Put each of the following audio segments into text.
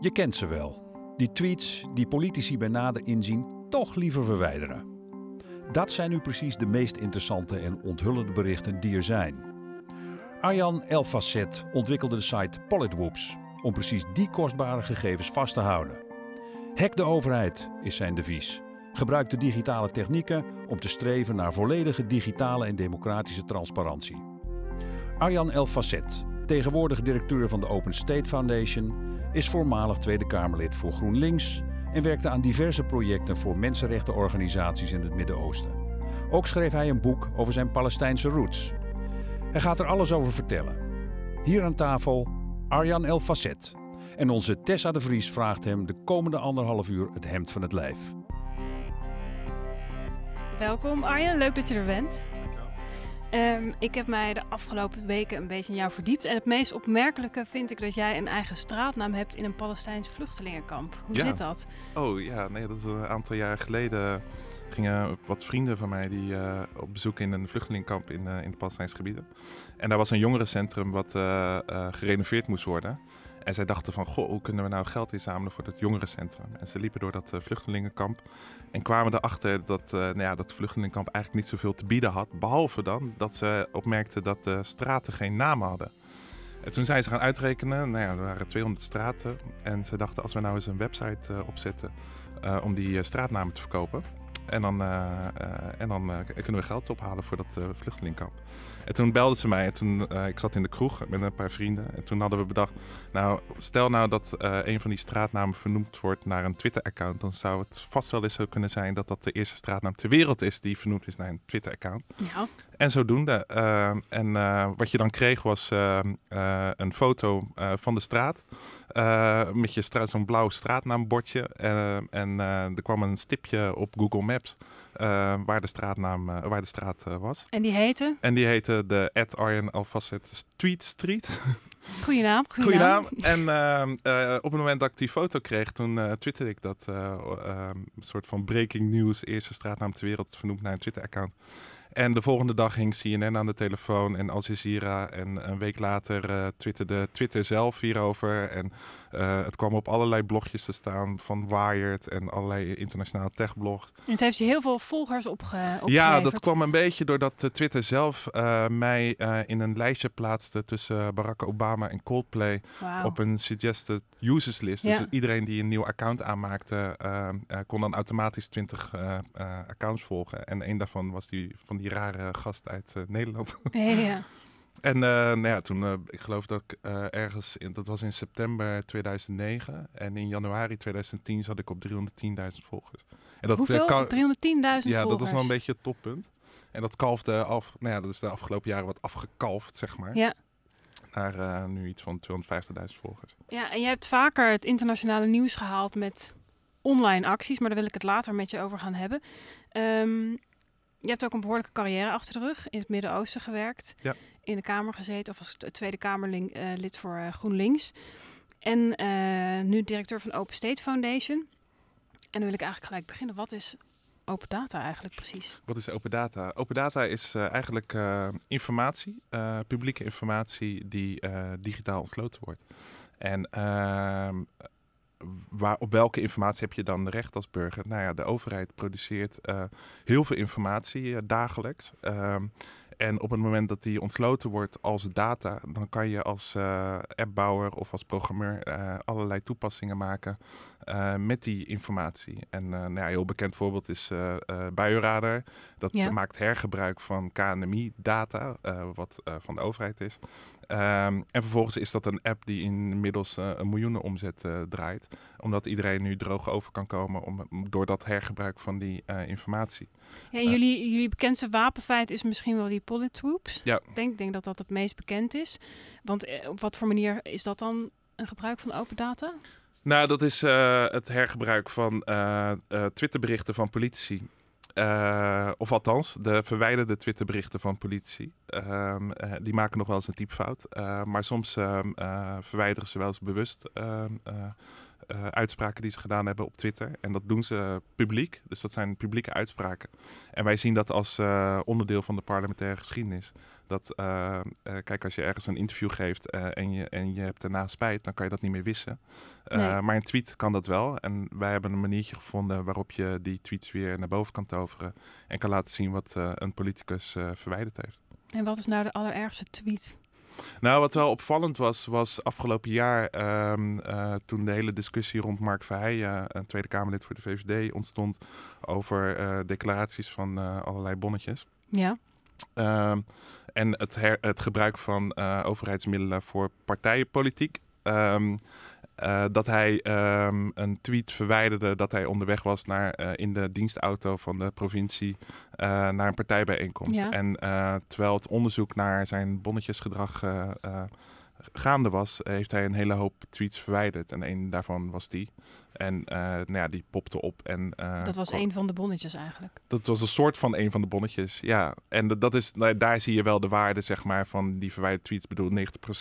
Je kent ze wel. Die tweets die politici bij nader inzien toch liever verwijderen. Dat zijn nu precies de meest interessante en onthullende berichten die er zijn. Arjan Elfacet ontwikkelde de site Politwhoops om precies die kostbare gegevens vast te houden. Hack de overheid is zijn devies. Gebruik de digitale technieken om te streven naar volledige digitale en democratische transparantie. Arjan Elfacet, tegenwoordig directeur van de Open State Foundation, is voormalig Tweede Kamerlid voor GroenLinks en werkte aan diverse projecten voor mensenrechtenorganisaties in het Midden-Oosten. Ook schreef hij een boek over zijn Palestijnse roots. Hij gaat er alles over vertellen. Hier aan tafel Arjan El Facet. En onze Tessa de Vries vraagt hem de komende anderhalf uur het hemd van het lijf. Welkom Arjan, leuk dat je er bent. Um, ik heb mij de afgelopen weken een beetje in jou verdiept. En het meest opmerkelijke vind ik dat jij een eigen straatnaam hebt in een Palestijns vluchtelingenkamp. Hoe zit dat? Oh ja, nee, dat is een aantal jaar geleden. Gingen wat vrienden van mij die uh, op bezoek in een vluchtelingenkamp in, uh, in de Palestijnse gebieden. En daar was een jongerencentrum wat uh, gerenoveerd moest worden. En zij dachten van, goh, hoe kunnen we nou geld inzamelen voor dat jongerencentrum? En ze liepen door dat uh, vluchtelingenkamp en kwamen erachter dat, uh, nou ja, dat vluchtelingenkamp eigenlijk niet zoveel te bieden had. Behalve dan dat ze opmerkten dat de straten geen namen hadden. En toen zijn ze gaan uitrekenen, nou ja, er waren 200 straten. En ze dachten, als we nou eens een website uh, opzetten om die straatnamen te verkopen. En dan, en dan kunnen we geld ophalen voor dat vluchtelingenkamp. En toen belden ze mij. En toen, uh, ik zat in de kroeg met een paar vrienden. En toen hadden we bedacht, nou, stel nou dat uh, een van die straatnamen vernoemd wordt naar een Twitter-account. Dan zou het vast wel eens zo kunnen zijn dat dat de eerste straatnaam ter wereld is die vernoemd is naar een Twitter-account. Ja. En zodoende. Uh, en wat je dan kreeg was een foto van de straat. met je stra zo'n blauw straatnaambordje. en er kwam een stipje op Google Maps. Uh, waar de straatnaam, uh, waar de straat uh, was. En die heette? En die heette de Ed Arjen Alfasset Street Street. Goeie naam. Goeie, naam. naam. En ehm, op het moment dat ik die foto kreeg, toen twitterde ik dat ehm, een soort van breaking news, eerste straatnaam ter wereld vernoemd naar een Twitter-account. En de volgende dag ging CNN aan de telefoon en Al Jazeera. En een week later twitterde Twitter zelf hierover. En uh, het kwam op allerlei blogjes te staan van Wired en allerlei internationale techblogs. En het heeft je heel veel volgers opge opgeleverd. Ja, dat kwam een beetje doordat uh, Twitter zelf mij in een lijstje plaatste tussen Barack Obama en Coldplay. Wow. Op een suggested users list. Ja. Dus iedereen die een nieuw account aanmaakte, kon dan automatisch 20 accounts volgen. En een daarvan was die van die rare gast uit Nederland. Ja, ja. en uh, nou ja, toen, uh, ik geloof dat ik ergens, in, dat was in september 2009. En in januari 2010 zat ik op 310.000 volgers. En dat, Hoeveel? 310.000 Ja, volgers? dat was wel een beetje het toppunt. En dat kalfde af, nou ja, dat is de afgelopen jaren wat afgekalfd, zeg maar. Ja. Naar nu iets van 250.000 volgers. Ja, en je hebt vaker het internationale nieuws gehaald met online acties, maar daar wil ik het later met je over gaan hebben. Um, je hebt ook een behoorlijke carrière achter de rug. In het Midden-Oosten gewerkt. Ja. In de Kamer gezeten. Of als Tweede Kamerlid uh, voor uh, GroenLinks. En uh, nu directeur van Open State Foundation. En dan wil ik eigenlijk gelijk beginnen. Wat is open data eigenlijk precies? Wat is open data? Open data is eigenlijk informatie. publieke informatie die digitaal ontsloten wordt. En ehm, waar, op welke informatie heb je dan recht als burger? Nou ja, de overheid produceert heel veel informatie dagelijks. En op het moment dat die ontsloten wordt als data, dan kan je als uh, appbouwer of als programmeur allerlei toepassingen maken met die informatie. En nou ja, een heel bekend voorbeeld is Buienradar. Dat Ja. maakt hergebruik van KNMI-data, wat van de overheid is. Um, en vervolgens is dat een app die inmiddels uh, een miljoenen omzet uh, draait. Omdat iedereen nu droog over kan komen om, door dat hergebruik van die uh, informatie. Ja, en jullie, jullie bekendste wapenfeit is misschien wel die politwoops. Ja. Ik denk, denk dat dat het meest bekend is. Want eh, op wat voor manier is dat dan een gebruik van open data? Nou, dat is uh, het hergebruik van uh, uh, Twitterberichten van politici. Uh, of althans, de verwijderde Twitterberichten van politici. Uh, uh, die maken nog wel eens een typfout. maar soms verwijderen ze wel eens bewust eh, uitspraken die ze gedaan hebben op Twitter. En dat doen ze publiek. Dus dat zijn publieke uitspraken. En wij zien dat als onderdeel van de parlementaire geschiedenis. Dat, uh, kijk, als je ergens een interview geeft en, je, en je hebt daarna spijt, dan kan je dat niet meer wissen. Nee. Maar een tweet kan dat wel. En wij hebben een maniertje gevonden waarop je die tweets weer naar boven kan toveren. En kan laten zien wat een politicus verwijderd heeft. En wat is nou de allerergste tweet? Nou, wat wel opvallend was, was afgelopen jaar um, uh, toen de hele discussie rond Mark Verheijen, een Tweede Kamerlid voor de VVD, ontstond over uh, declaraties van uh, allerlei bonnetjes. Ja. Um, en het, her, het gebruik van overheidsmiddelen voor partijenpolitiek. Um, uh, dat hij um, een tweet verwijderde dat hij onderweg was naar, uh, in de dienstauto van de provincie uh, naar een partijbijeenkomst. Ja. En terwijl het onderzoek naar zijn bonnetjesgedrag gaande was, heeft hij een hele hoop tweets verwijderd. En een daarvan was die. En uh, nou ja, die popte op. En, uh, dat was een van de bonnetjes eigenlijk? Dat was een soort van een van de bonnetjes, ja. En dat is, nou, daar zie je wel de waarde zeg maar, van die verwijderde tweets. Ik bedoel,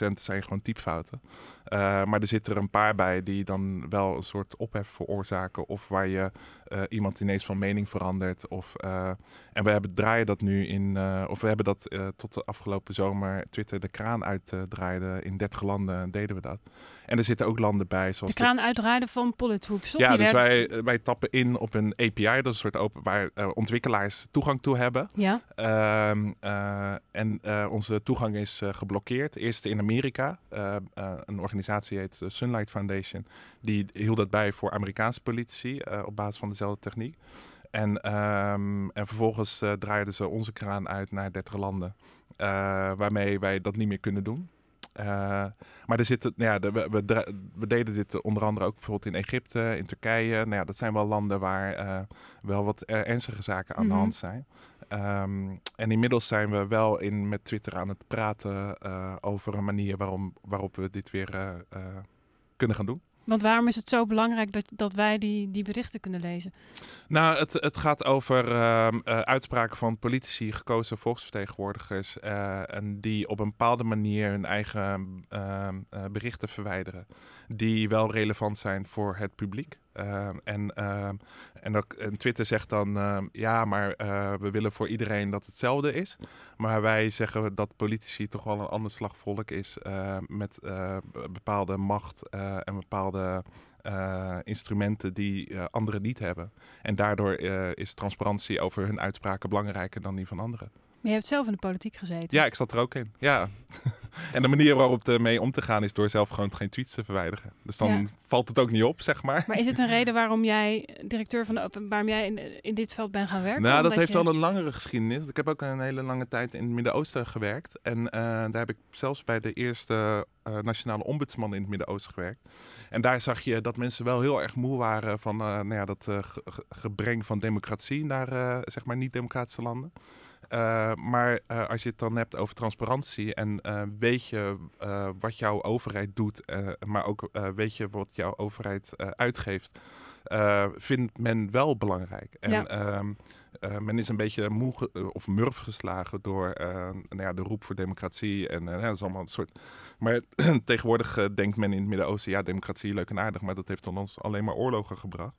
90% zijn gewoon typfouten. Uh, maar er zitten er een paar bij die dan wel een soort ophef veroorzaken. Of waar je iemand ineens van mening verandert. Of, en we hebben, draaien dat nu in, of we hebben dat tot de afgelopen zomer Twitter de kraan uitdraaide. in 30 landen deden we dat. En er zitten ook landen bij. Zoals de kraan uitdraaiden van Polithoop. Ja, dus wij, wij tappen in op een API, dat is een soort open waar uh, ontwikkelaars toegang toe hebben. Ja. Uh, uh, en onze toegang is geblokkeerd. Eerst in Amerika. een organisatie heet Sunlight Foundation. Die hield dat bij voor Amerikaanse politici op basis van dezelfde techniek. En, um, en vervolgens draaiden ze onze kraan uit naar 30 landen. waarmee wij dat niet meer kunnen doen. Uh, maar er zitten, nou ja, de, we, we, we, deden dit onder andere ook bijvoorbeeld in Egypte, in Turkije. Nou ja, dat zijn wel landen waar uh, wel wat ernstige zaken aan mm -hmm. de hand zijn. Um, en inmiddels zijn we wel in, met Twitter aan het praten uh, over een manier waarom, waarop we dit weer kunnen gaan doen. Want waarom is het zo belangrijk dat, dat wij die, die berichten kunnen lezen? Nou, het, het gaat over uh, uh, uitspraken van politici, gekozen volksvertegenwoordigers. Uh, en die op een bepaalde manier hun eigen ehm, berichten verwijderen. Die wel relevant zijn voor het publiek. Ehm, en, en, ook, en Twitter zegt dan, ja, maar we willen voor iedereen dat hetzelfde is. Maar wij zeggen dat politici toch wel een ander slagvolk is uh, met uh, bepaalde macht en bepaalde instrumenten die anderen niet hebben. En daardoor is transparantie over hun uitspraken belangrijker dan die van anderen. Maar je hebt zelf in de politiek gezeten. Ja, ik zat er ook in. Ja. en de manier waarop ermee om te gaan is door zelf gewoon geen tweets te verwijderen. Dus dan ja. valt het ook niet op, zeg maar. Maar is het een reden waarom jij directeur van de waarom jij in, in dit veld bent gaan werken? Nou, dat heeft je... wel een langere geschiedenis. Ik heb ook een hele lange tijd in het Midden-Oosten gewerkt. En uh, daar heb ik zelfs bij de eerste uh, nationale ombudsman in het Midden-Oosten gewerkt. En daar zag je dat mensen wel heel erg moe waren van uh, nou ja, dat ge gebreng van democratie naar zeg maar niet-democratische landen. Uh, maar uh, als je het dan hebt over transparantie en uh, weet je wat jouw overheid doet, maar ook weet je wat jouw overheid uitgeeft, vindt men wel belangrijk. En ja. Ehm, men is een beetje moe of murf geslagen door nou ja, de roep voor democratie. En dat is allemaal een soort. Maar tegenwoordig denkt men in het Midden-Oosten, ja, democratie leuk en aardig, maar dat heeft dan ons alleen maar oorlogen gebracht.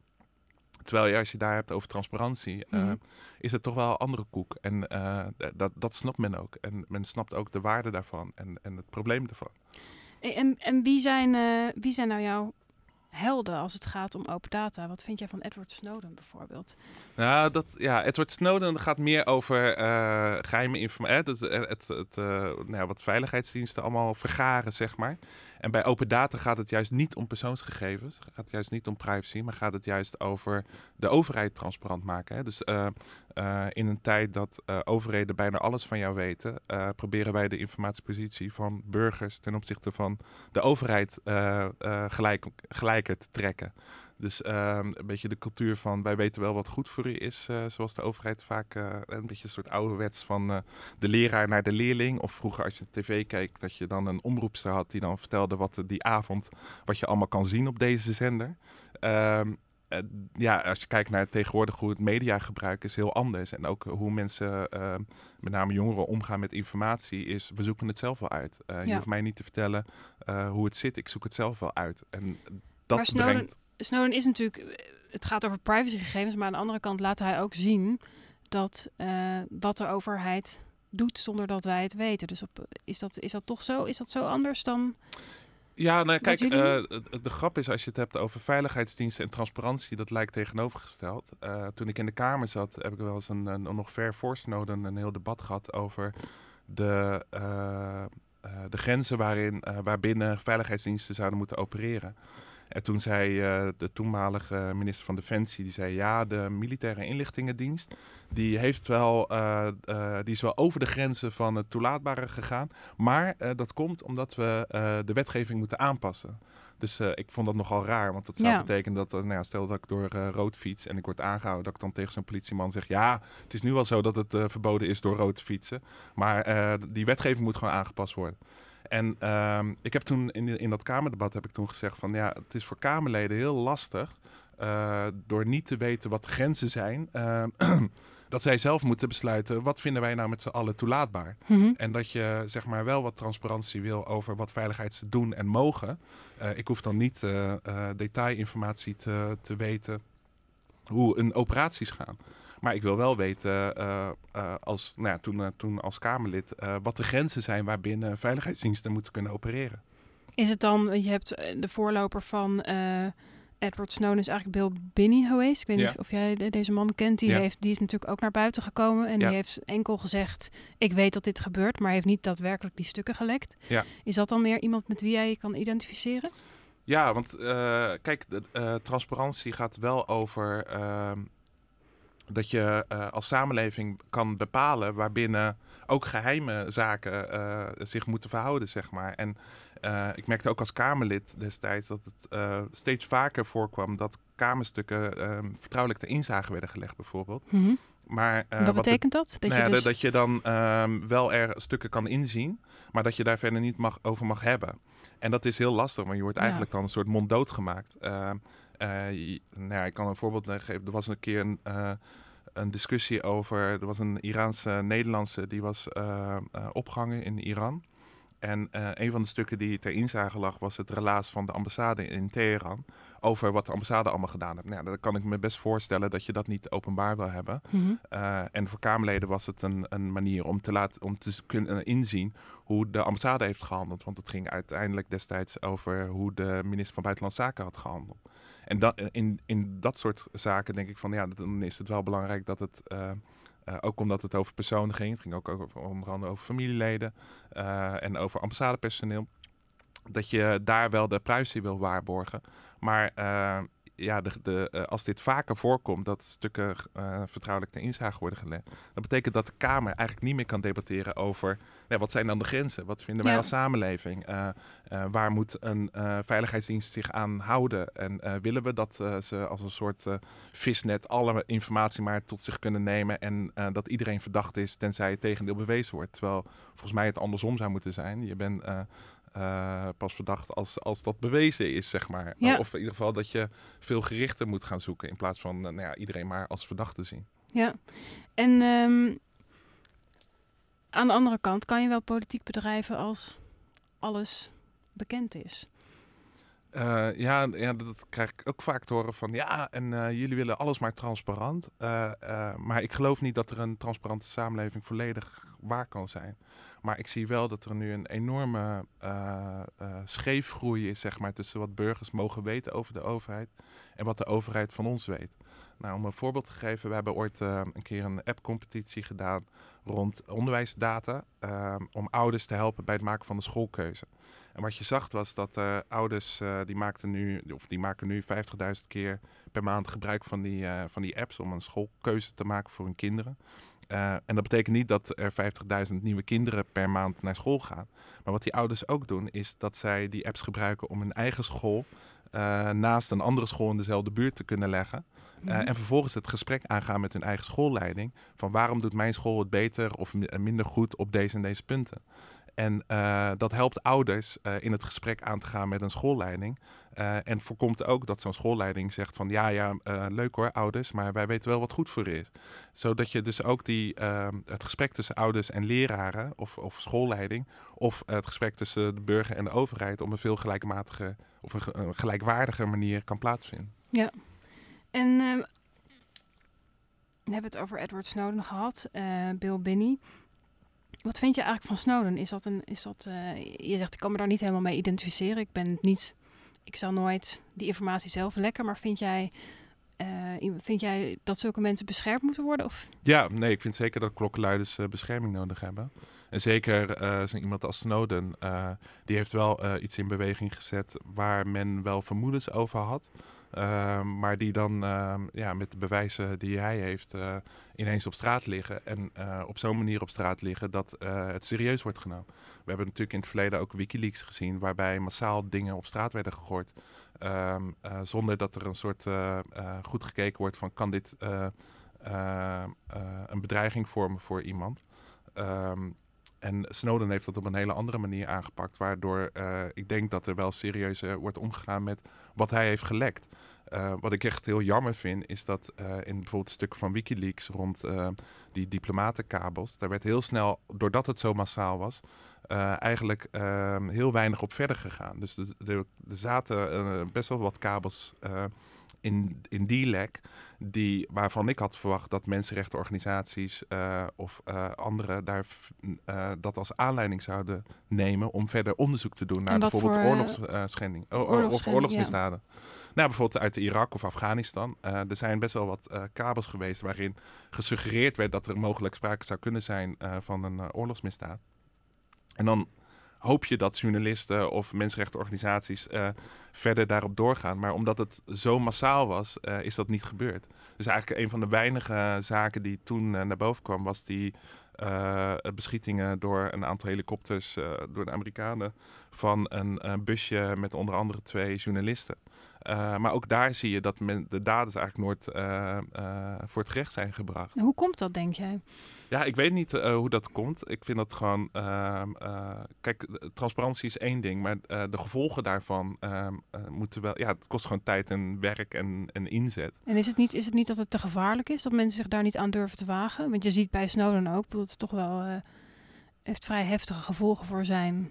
Terwijl je, als je daar hebt over transparantie, mm -hmm. Is het toch wel een andere koek. En uh, dat, dat snapt men ook. En men snapt ook de waarde daarvan en, en het probleem daarvan. En, en wie, zijn, uh, wie zijn nou jouw helden als het gaat om open data? Wat vind jij van Edward Snowden bijvoorbeeld? Nou, dat, ja, Edward Snowden gaat meer over geheime informatie. Het, het, het, het nou, wat veiligheidsdiensten allemaal vergaren, zeg maar. En bij open data gaat het juist niet om persoonsgegevens, gaat het juist niet om privacy, maar gaat het juist over de overheid transparant maken. Hè? Dus uh, uh, in een tijd dat uh, overheden bijna alles van jou weten, proberen wij de informatiepositie van burgers ten opzichte van de overheid gelijk, gelijker te trekken. Dus uh, een beetje de cultuur van wij weten wel wat goed voor u is, uh, zoals de overheid vaak uh, een beetje een soort ouderwets van uh, de leraar naar de leerling. Of vroeger als je tv keek, dat je dan een omroepster had die dan vertelde wat die avond, wat je allemaal kan zien op deze zender. Ehm, ja, als je kijkt naar tegenwoordig hoe het mediagebruik is heel anders. En ook hoe mensen, ehm, met name jongeren, omgaan met informatie, is we zoeken het zelf wel uit. je ja. hoeft mij niet te vertellen hoe het zit, ik zoek het zelf wel uit. En dat maar Snowden, brengt... Snowden is natuurlijk... Het gaat over privacygegevens, maar aan de andere kant laat hij ook zien... dat uh, wat de overheid doet zonder dat wij het weten. Dus op, is, dat, is dat toch zo? Is dat zo anders dan... Ja, nou kijk, uh, de grap is als je het hebt over veiligheidsdiensten en transparantie, dat lijkt tegenovergesteld. Uh, toen ik in de Kamer zat, heb ik wel eens een, een, nog ver voor Snowden een heel debat gehad over de, de grenzen waarin, waarbinnen veiligheidsdiensten zouden moeten opereren. En toen zei uh, de toenmalige minister van Defensie, die zei ja, de militaire inlichtingendienst, die heeft wel, uh, uh, die is wel over de grenzen van het toelaatbare gegaan. Maar dat komt omdat we de wetgeving moeten aanpassen. Dus ik vond dat nogal raar, want dat zou ja. betekenen dat, nou ja, stel dat ik door rood fiets en ik word aangehouden, dat ik dan tegen zo'n politieman zeg, ja, het is nu wel zo dat het verboden is door rood fietsen, maar die wetgeving moet gewoon aangepast worden. En uh, ik heb toen in, in dat Kamerdebat heb ik toen gezegd van ja, het is voor Kamerleden heel lastig uh, door niet te weten wat de grenzen zijn. Uh, dat zij zelf moeten besluiten wat vinden wij nou met z'n allen toelaatbaar. Mm -hmm. En dat je zeg maar wel wat transparantie wil over wat veiligheid ze doen en mogen. Uh, ik hoef dan niet detailinformatie te, te weten hoe een operaties gaan. Maar ik wil wel weten, uh, uh, als, nou ja, toen, toen als Kamerlid, wat de grenzen zijn waarbinnen veiligheidsdiensten moeten kunnen opereren. Is het dan, je hebt de voorloper van Edward Snowden is eigenlijk Bill Binney geweest. Ik weet ja. niet of jij deze man kent. Die, ja. heeft, die is natuurlijk ook naar buiten gekomen. En ja. die heeft enkel gezegd, ik weet dat dit gebeurt, maar heeft niet daadwerkelijk die stukken gelekt. Is dat dan meer iemand met wie jij je kan identificeren? Ja, want kijk, de, transparantie gaat wel over ehm, dat je uh, als samenleving kan bepalen waarbinnen ook geheime zaken uh, zich moeten verhouden, zeg maar. En uh, ik merkte ook als Kamerlid destijds dat het steeds vaker voorkwam dat Kamerstukken ehm, vertrouwelijk ter inzage werden gelegd, bijvoorbeeld. Mm -hmm. Maar, wat, wat betekent de, dat? Dat, nou je, dus... dat je dan um, wel er stukken kan inzien, maar dat je daar verder niet mag, over mag hebben. En dat is heel lastig, want je wordt eigenlijk ja. dan een soort monddood gemaakt. Ehm, nou ja, ik kan een voorbeeld geven. Er was een keer een een discussie over. Er was een Iraanse Nederlandse die was uh, opgehangen in Iran. En uh, een van de stukken die ter inzage lag was het relaas van de ambassade in Teheran. Over wat de ambassade allemaal gedaan heeft. Nou, dan kan ik me best voorstellen dat je dat niet openbaar wil hebben. Mm -hmm. en voor Kamerleden was het een, een manier om te, laten, om te kunnen inzien hoe de ambassade heeft gehandeld. Want het ging uiteindelijk destijds over hoe de minister van Buitenlandse Zaken had gehandeld. En dat, in, in dat soort zaken denk ik van ja, dan is het wel belangrijk dat het. Uh, uh, ook omdat het over personen ging. Het ging ook over, onder andere over familieleden uh, en over ambassadepersoneel. Dat je daar wel de privacy wil waarborgen. Maar ja, de, de, uh, als dit vaker voorkomt, dat stukken uh, vertrouwelijk ten inzage worden gelegd, dan betekent dat de Kamer eigenlijk niet meer kan debatteren over ja, wat zijn dan de grenzen? Wat vinden wij ja. als samenleving? Uh, waar moet een veiligheidsdienst zich aan houden? En willen we dat ze als een soort visnet alle informatie maar tot zich kunnen nemen en dat iedereen verdacht is tenzij het tegendeel bewezen wordt? Terwijl volgens mij het andersom zou moeten zijn. Je bent uh, pas verdacht als, als dat bewezen is, zeg maar. Ja. Of in ieder geval dat je veel gerichter moet gaan zoeken in plaats van uh, nou ja, iedereen maar als verdachte zien. Ja, en um, aan de andere kant kan je wel politiek bedrijven als alles bekend is. Uh, ja, ja, dat krijg ik ook vaak te horen van ja, en uh, jullie willen alles maar transparant. Uh, maar ik geloof niet dat er een transparante samenleving volledig waar kan zijn. Maar ik zie wel dat er nu een enorme uh, uh, scheefgroei is, zeg maar, tussen wat burgers mogen weten over de overheid en wat de overheid van ons weet. Nou, om een voorbeeld te geven, we hebben ooit uh, een keer een app-competitie gedaan rond onderwijsdata om ouders te helpen bij het maken van de schoolkeuze. En wat je zag was dat ouders die maakten nu, of die maken nu 50.000 keer per maand gebruik van die, van die apps om een schoolkeuze te maken voor hun kinderen. Uh, en dat betekent niet dat er 50.000 nieuwe kinderen per maand naar school gaan. Maar wat die ouders ook doen, is dat zij die apps gebruiken om hun eigen school uh, naast een andere school in dezelfde buurt te kunnen leggen. Uh, mm-hmm. En vervolgens het gesprek aangaan met hun eigen schoolleiding. Van waarom doet mijn school het beter of minder goed op deze en deze punten. En dat helpt ouders in het gesprek aan te gaan met een schoolleiding. en voorkomt ook dat zo'n schoolleiding zegt van ja, ja, leuk hoor, ouders, maar wij weten wel wat goed voor is. Zodat je dus ook die, het gesprek tussen ouders en leraren of, of schoolleiding, of het gesprek tussen de burger en de overheid op een veel gelijkmatige of een, gelijkwaardige manier kan plaatsvinden. Ja, en uh, we hebben het over Edward Snowden gehad, Bill Binney. Wat vind je eigenlijk van Snowden? Is dat een, is dat, uh, je zegt ik kan me daar niet helemaal mee identificeren. Ik ben niet, ik zal nooit die informatie zelf lekken, maar vind jij uh, vind jij dat zulke mensen beschermd moeten worden? Of? Ja, nee, ik vind zeker dat klokkenluiders uh, bescherming nodig hebben. En zeker zo'n iemand als Snowden, die heeft wel iets in beweging gezet waar men wel vermoedens over had. Ehm, maar die dan ehm, ja, met de bewijzen die hij heeft ineens op straat liggen. En op zo'n manier op straat liggen dat het serieus wordt genomen. We hebben natuurlijk in het verleden ook Wikileaks gezien, waarbij massaal dingen op straat werden gegooid. Ehm, eh, zonder dat er een soort goed gekeken wordt van kan dit een bedreiging vormen voor iemand. Um, en Snowden heeft dat op een hele andere manier aangepakt, waardoor ik denk dat er wel serieus wordt omgegaan met wat hij heeft gelekt. wat ik echt heel jammer vind, is dat in bijvoorbeeld stuk van Wikileaks rond die diplomatenkabels, daar werd heel snel, doordat het zo massaal was, eigenlijk uh, heel weinig op verder gegaan. Dus er zaten best wel wat kabels in, in die lek, die, waarvan ik had verwacht dat mensenrechtenorganisaties of anderen daar, dat als aanleiding zouden nemen om verder onderzoek te doen naar bijvoorbeeld oorlogsschending, of oorlogsmisdaden. Nou, bijvoorbeeld uit Irak of Afghanistan. er zijn best wel wat kabels geweest waarin gesuggereerd werd dat er mogelijk sprake zou kunnen zijn van een oorlogsmisdaad. En dan hoop je dat journalisten of mensenrechtenorganisaties uh, verder daarop doorgaan. Maar omdat het zo massaal was, uh, is dat niet gebeurd. Dus eigenlijk een van de weinige zaken die toen uh, naar boven kwam, was die beschietingen door een aantal helikopters door de Amerikanen van een, busje met onder andere twee journalisten. Maar ook daar zie je dat de daders eigenlijk nooit voor het gerecht zijn gebracht. Hoe komt dat, denk jij? Ja, ik weet niet hoe dat komt. Ik vind dat gewoon. Ehm, kijk, transparantie is één ding, maar de gevolgen daarvan ehm, moeten wel. Ja, het kost gewoon tijd en werk en, en inzet. En is het, niet, is het niet dat het te gevaarlijk is dat mensen zich daar niet aan durven te wagen? Want je ziet bij Snowden ook dat het toch wel. heeft vrij heftige gevolgen voor zijn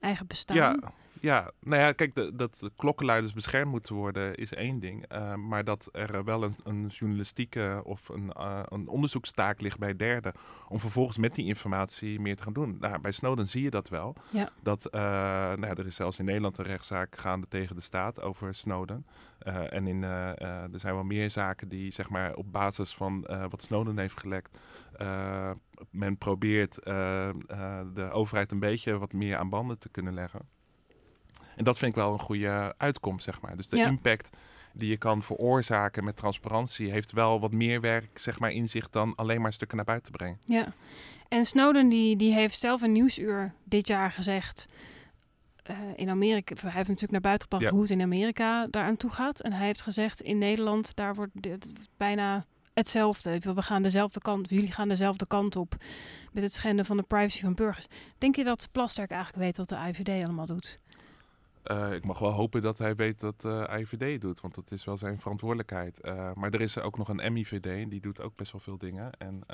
eigen bestaan. Ja. Ja, nou ja, kijk, de, dat de klokkenluiders beschermd moeten worden is één ding. Uh, maar dat er wel een, een journalistieke of een, uh, een onderzoekstaak ligt bij derden. om vervolgens met die informatie meer te gaan doen. Nou, bij Snowden zie je dat wel. Ja. Dat, uh, nou ja, er is zelfs in Nederland een rechtszaak gaande tegen de staat over Snowden. en in, er zijn wel meer zaken die, zeg maar, op basis van wat Snowden heeft gelekt. men probeert de overheid een beetje wat meer aan banden te kunnen leggen. En dat vind ik wel een goede uitkomst, zeg maar. Dus de impact die je kan veroorzaken met transparantie heeft wel wat meer werk, zeg maar, in zich dan alleen maar stukken naar buiten brengen. Ja. En Snowden die, die heeft zelf een nieuwsuur dit jaar gezegd. Uh, in Amerika, hij heeft natuurlijk naar buiten gebracht hoe het in Amerika daaraan toe gaat. En hij heeft gezegd in Nederland, daar wordt dit bijna hetzelfde. We gaan dezelfde kant, jullie gaan dezelfde kant op met het schenden van de privacy van burgers. Denk je dat Plasterk eigenlijk weet wat de IVD allemaal doet? Uh, ik mag wel hopen dat hij weet wat uh, eh, IVD doet, want dat is wel zijn verantwoordelijkheid. Uh, maar er is ook nog een MIVD, die doet ook best wel veel dingen. En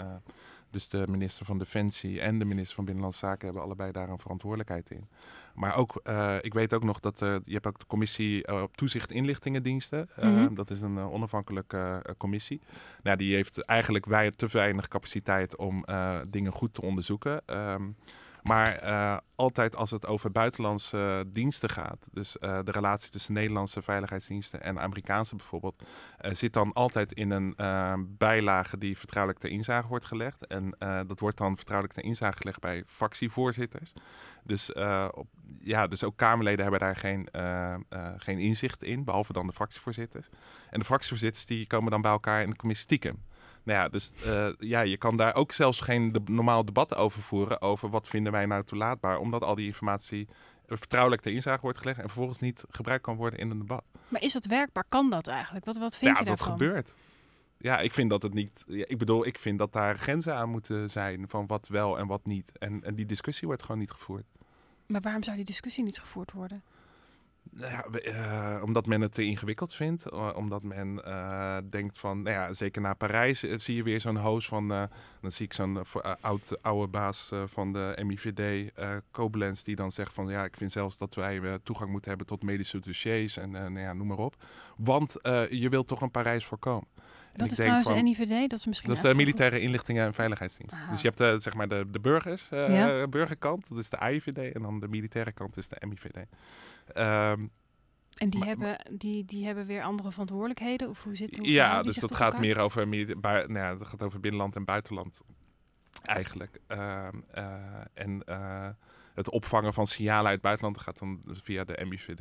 dus de minister van Defensie en de minister van Binnenlandse Zaken hebben allebei daar een verantwoordelijkheid in. Maar ook, ik weet ook nog dat je hebt ook de commissie op toezicht inlichtingendiensten. Mm -hmm. Dat is een onafhankelijke commissie. Nou, die heeft eigenlijk wij te weinig capaciteit om dingen goed te onderzoeken. Um, maar uh, altijd als het over buitenlandse diensten gaat, dus uh, de relatie tussen Nederlandse veiligheidsdiensten en Amerikaanse bijvoorbeeld, zit dan altijd in een bijlage die vertrouwelijk ter inzage wordt gelegd. En dat wordt dan vertrouwelijk ter inzage gelegd bij fractievoorzitters. Dus, op, ja, dus ook Kamerleden hebben daar geen, geen inzicht in, behalve dan de fractievoorzitters. En de fractievoorzitters die komen dan bij elkaar in de commissie stiekem. Nou ja, dus uh, ja, je kan daar ook zelfs geen de, normaal debat over voeren over wat vinden wij nou toelaatbaar, omdat al die informatie vertrouwelijk ter inzage wordt gelegd en vervolgens niet gebruikt kan worden in een debat. Maar is dat werkbaar? Kan dat eigenlijk? Wat, wat vind ja, je daarvan? Ja, dat gebeurt. ja, ik vind dat het niet. Ja, ik bedoel, ik vind dat daar grenzen aan moeten zijn van wat wel en wat niet. En, en die discussie wordt gewoon niet gevoerd. Maar waarom zou die discussie niet gevoerd worden? Nou ja, eh, omdat men het te ingewikkeld vindt. eh, omdat men eh, denkt van, nou ja, zeker na Parijs zie je weer zo'n host van, dan zie ik zo'n oud, oude baas van de MIVD, Koblenz, die dan zegt van, ja, ik vind zelfs dat wij toegang moeten hebben tot medische dossiers en nou ja, noem maar op. Want je wilt toch een Parijs voorkomen. En Dat is trouwens van- de NIVD, dat is misschien dat is de militaire inlichtingen en veiligheidsdienst. Aha. Dus je hebt de, zeg maar de, de burgers, Ja. burgerkant, dat is de AIVD, en dan de militaire kant is de MIVD. Ehm, En die, Maar- hebben, die, die hebben weer andere verantwoordelijkheden? Of hoe zit hoe ja, dus dat gaat elkaar? meer over, bui- nou ja, dat gaat over binnenland en buitenland eigenlijk. Ehm, eh, en eh, het opvangen van signalen uit het buitenland gaat dan via de MIVD.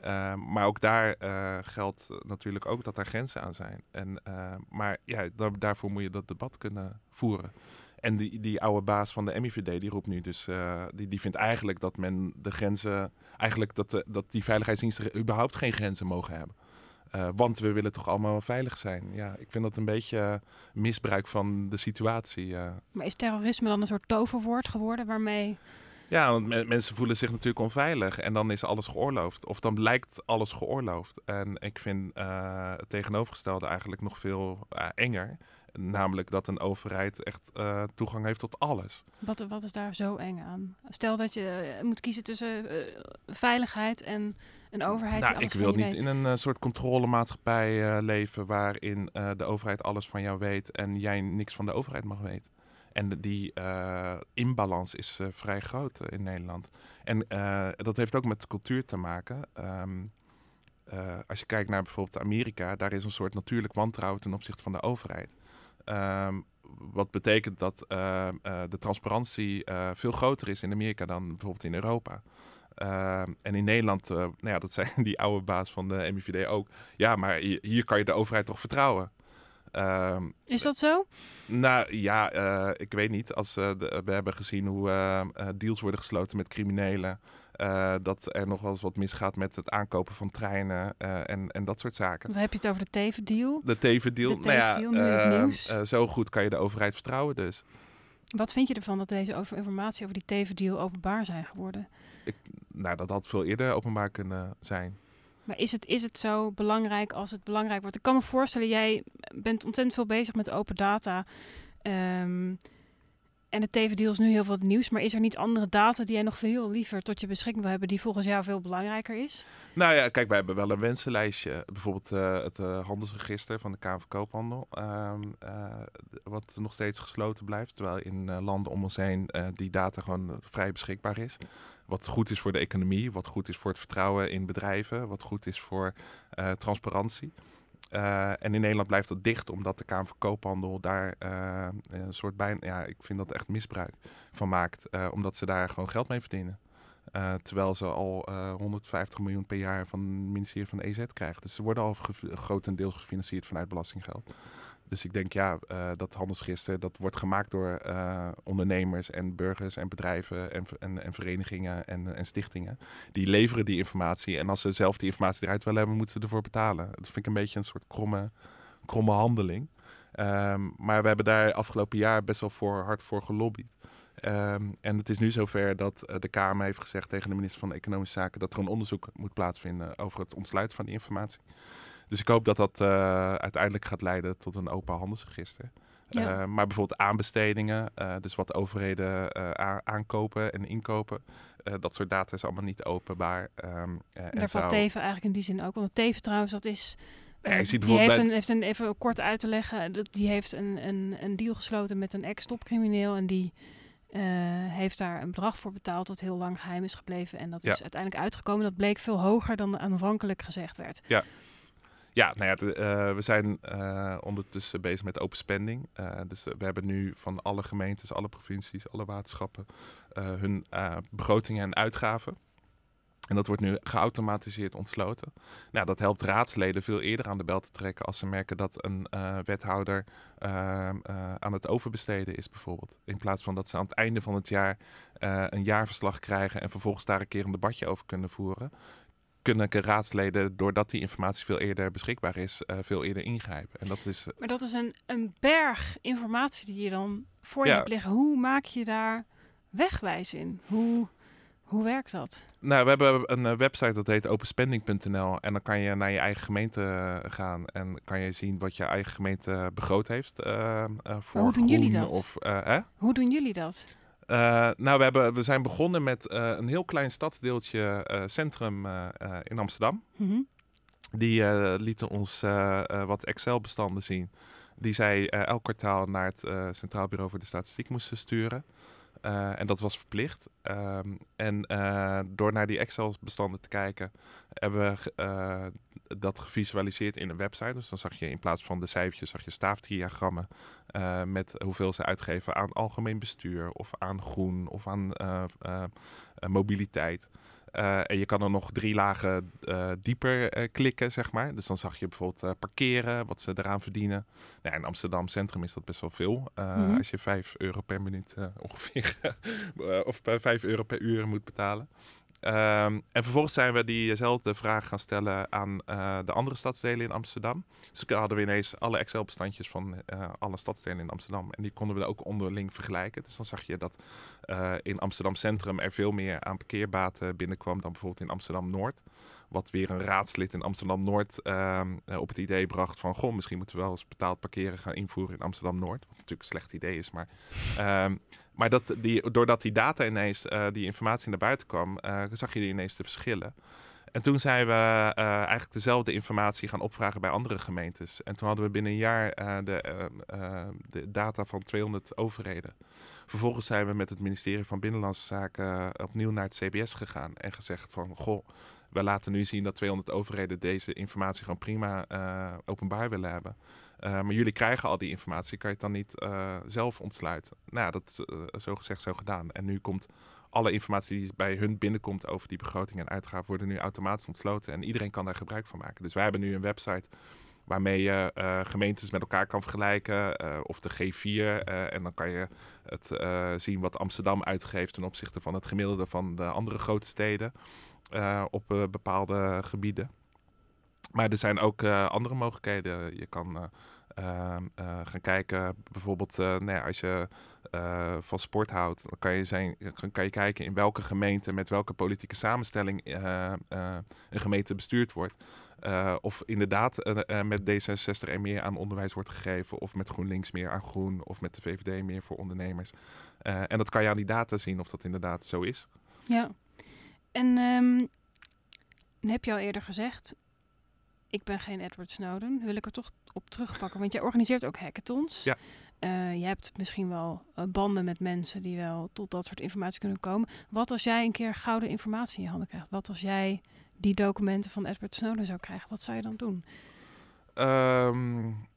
Ehm, maar ook daar eh, geldt natuurlijk ook dat er grenzen aan zijn. En, maar ja, da- daarvoor moet je dat debat kunnen voeren. En die, die oude baas van de MIVD, die roept nu dus, eh, die, die vindt eigenlijk dat men de grenzen, eigenlijk dat, de, dat die veiligheidsdiensten überhaupt geen grenzen mogen hebben. Eh, want we willen toch allemaal veilig zijn. Ja, ik vind dat een beetje misbruik van de situatie. Maar is terrorisme dan een soort toverwoord geworden waarmee... Ja, want me- mensen voelen zich natuurlijk onveilig en dan is alles geoorloofd. Of dan lijkt alles geoorloofd. En ik vind eh, het tegenovergestelde eigenlijk nog veel enger. Namelijk dat een overheid echt eh, toegang heeft tot alles. Wat, wat is daar zo eng aan? Stel dat je eh, moet kiezen tussen eh, veiligheid en een overheid Nou, die alles ik wil niet weet. in een soort controlemaatschappij leven waarin de overheid alles van jou weet en jij niks van de overheid mag weten. En de- die eh, inbalans is vrij groot in Nederland. En dat heeft ook met cultuur te maken. Ehm, eh, als je kijkt naar bijvoorbeeld Amerika, daar is een soort natuurlijk wantrouwen ten opzichte van de overheid. Ehm, wat betekent dat eh, eh, de transparantie eh, veel groter is in Amerika dan bijvoorbeeld in Europa. Ehm, en in Nederland, eh, nou ja, dat zei die oude baas van de MIVD ook. Ja, maar hier, hier kan je de overheid toch vertrouwen? Ehm, Is dat zo? nou ja, ik weet niet. Als, de- we hebben gezien hoe deals worden gesloten met criminelen. Eh, dat er nog wel eens wat misgaat met het aankopen van treinen eh, en, en dat soort zaken. Dan heb je het over de tevendeal. De Teven-deal, De nou ja, eh, zo goed kan je de overheid vertrouwen dus. Wat vind je ervan dat deze over informatie over die tevendeal openbaar zijn geworden? Nou, dat had veel eerder openbaar kunnen zijn. Maar is het, is het zo belangrijk als het belangrijk wordt? Ik kan me voorstellen, jij bent ontzettend veel bezig met open data. ehm, en de tevendeal is nu heel veel het nieuws. Maar is er niet andere data die jij nog veel liever tot je beschikking wil hebben... die volgens jou veel belangrijker is? Nou ja, kijk, wij hebben wel een wensenlijstje. Bijvoorbeeld eh, het eh, handelsregister van de Kamer Koophandel. ehm, eh, wat nog steeds gesloten blijft. Terwijl in landen om ons heen die data gewoon vrij beschikbaar is. Wat goed is voor de economie. Wat goed is voor het vertrouwen in bedrijven. Wat goed is voor transparantie. Eh, en in Nederland blijft dat dicht, omdat de Kamer van Koophandel daar eh, een soort bijna, ja, ik vind dat echt misbruik van maakt, eh, omdat ze daar gewoon geld mee verdienen. Terwijl ze al eh, 150 miljoen per jaar van het ministerie van de EZ krijgen. Dus ze worden al grotendeels gefinancierd vanuit belastinggeld. Dus ik denk ja, eh, dat handelsregister dat wordt gemaakt door eh, ondernemers en burgers en bedrijven en, en, en verenigingen en, en stichtingen. Die leveren die informatie. En als ze zelf die informatie eruit willen hebben, moeten ze ervoor betalen. Dat vind ik een beetje een soort kromme, kromme handeling. Ehm, maar we hebben daar afgelopen jaar best wel voor, hard voor gelobbyd. Ehm, en het is nu zover dat eh, de Kamer heeft gezegd tegen de minister van Economische Zaken dat er een onderzoek moet plaatsvinden over het ontsluiten van die informatie. Dus ik hoop dat dat eh, uiteindelijk gaat leiden tot een open handelsregister. Ja. Eh, maar bijvoorbeeld aanbestedingen, eh, dus wat overheden aankopen en inkopen, dat soort data is allemaal niet openbaar. Ehm, eh, en Daar valt Teven eigenlijk in die zin ook. Want Teven trouwens, dat is... Ja, ziet die heeft een, heeft een, even kort uit te leggen, dat die heeft een, een, een deal gesloten met een ex-topcrimineel en die heeft daar een bedrag voor betaald dat heel lang geheim is gebleven. En dat Ja. is uiteindelijk uitgekomen. Dat bleek veel hoger dan aanvankelijk gezegd werd. Ja, nou ja, eh, we zijn eh, ondertussen bezig met open spending. Eh, dus we hebben nu van alle gemeentes, alle provincies, alle waterschappen hun begrotingen en uitgaven. En dat wordt nu geautomatiseerd ontsloten. Nou, dat helpt raadsleden veel eerder aan de bel te trekken als ze merken dat een wethouder eh, eh, aan het overbesteden is, bijvoorbeeld. In plaats van dat ze aan het einde van het jaar een jaarverslag krijgen en vervolgens daar een keer een debatje over kunnen voeren kunnen raadsleden, doordat die informatie veel eerder beschikbaar is, veel eerder ingrijpen. En dat is, maar dat is een, een berg informatie die je dan voor je hebt liggen. Hoe maak je daar wegwijs in? Hoe, hoe werkt dat? Nou, we hebben een website dat heet openspending.nl. En dan kan je naar je eigen gemeente gaan en kan je zien wat je eigen gemeente begroot heeft. Uh, voor hoe doen jullie dat? Of, Hoe doen jullie dat? Uh, nou, we, hebben, we zijn begonnen met uh, een heel klein stadsdeeltje uh, centrum in Amsterdam. Mm -hmm. Die lieten ons wat Excel-bestanden zien. Die zij elk kwartaal naar het Centraal Bureau voor de Statistiek moesten sturen. En dat was verplicht. Um, en door naar die Excel-bestanden te kijken, hebben we dat gevisualiseerd in een website. Dus dan zag je in plaats van de cijfertjes, zag je staafdiagrammen met hoeveel ze uitgeven aan algemeen bestuur of aan groen of aan uh, uh, mobiliteit. en je kan er nog drie lagen dieper klikken, zeg maar. Dus dan zag je bijvoorbeeld parkeren, wat ze eraan verdienen. Nou, in Amsterdam Centrum is dat best wel veel. Mm -hmm. Als je 5 euro per minuut ongeveer, of 5 euro per uur moet betalen. Um, en vervolgens zijn we diezelfde vraag gaan stellen aan uh, de andere stadsdelen in Amsterdam. Dus hadden we ineens alle Excel-bestandjes van uh, alle stadsdelen in Amsterdam. En die konden we ook onderling vergelijken. Dus dan zag je dat uh, in Amsterdam Centrum er veel meer aan parkeerbaten binnenkwam dan bijvoorbeeld in Amsterdam Noord. Wat weer een raadslid in Amsterdam Noord ehm, op het idee bracht van... goh, misschien moeten we wel eens betaald parkeren gaan invoeren in Amsterdam Noord. Wat natuurlijk een slecht idee is, maar... Um, maar dat die, doordat die data ineens, uh, die informatie naar buiten kwam, uh, zag je die ineens de verschillen. En toen zijn we uh, eigenlijk dezelfde informatie gaan opvragen bij andere gemeentes. En toen hadden we binnen een jaar de, de, data van 200 overheden. Vervolgens zijn we met het ministerie van Binnenlandse Zaken opnieuw naar het CBS gegaan en gezegd van, goh, we laten nu zien dat 200 overheden deze informatie gewoon prima openbaar willen hebben. Maar jullie krijgen al die informatie, kan je het dan niet zelf ontsluiten? Nou dat is zo gezegd, zo gedaan. En nu komt alle informatie die bij hun binnenkomt over die begroting en uitgaven, worden nu automatisch ontsloten. En iedereen kan daar gebruik van maken. Dus wij hebben nu een website waarmee je gemeentes met elkaar kan vergelijken. of de G4. en dan kan je het zien wat Amsterdam uitgeeft ten opzichte van het gemiddelde van de andere grote steden op bepaalde gebieden. Maar er zijn ook uh, andere mogelijkheden. Je kan uh, uh, gaan kijken, bijvoorbeeld, nou ja, als je van sport houdt, dan kan je, zijn, kan je kijken in welke gemeente, met welke politieke samenstelling een gemeente bestuurd wordt. of inderdaad met D66 er meer aan onderwijs wordt gegeven, of met GroenLinks meer aan groen, of met de VVD meer voor ondernemers. en dat kan je aan die data zien of dat inderdaad zo is. Ja, en um, heb je al eerder gezegd, ik ben geen Edward Snowden. Wil ik er toch op terugpakken. Want jij organiseert ook hackathons. Ja. Uh, je hebt misschien wel uh, banden met mensen die wel tot dat soort informatie kunnen komen. Wat als jij een keer gouden informatie in je handen krijgt? Wat als jij die documenten van Edward Snowden zou krijgen? Wat zou je dan doen? Um,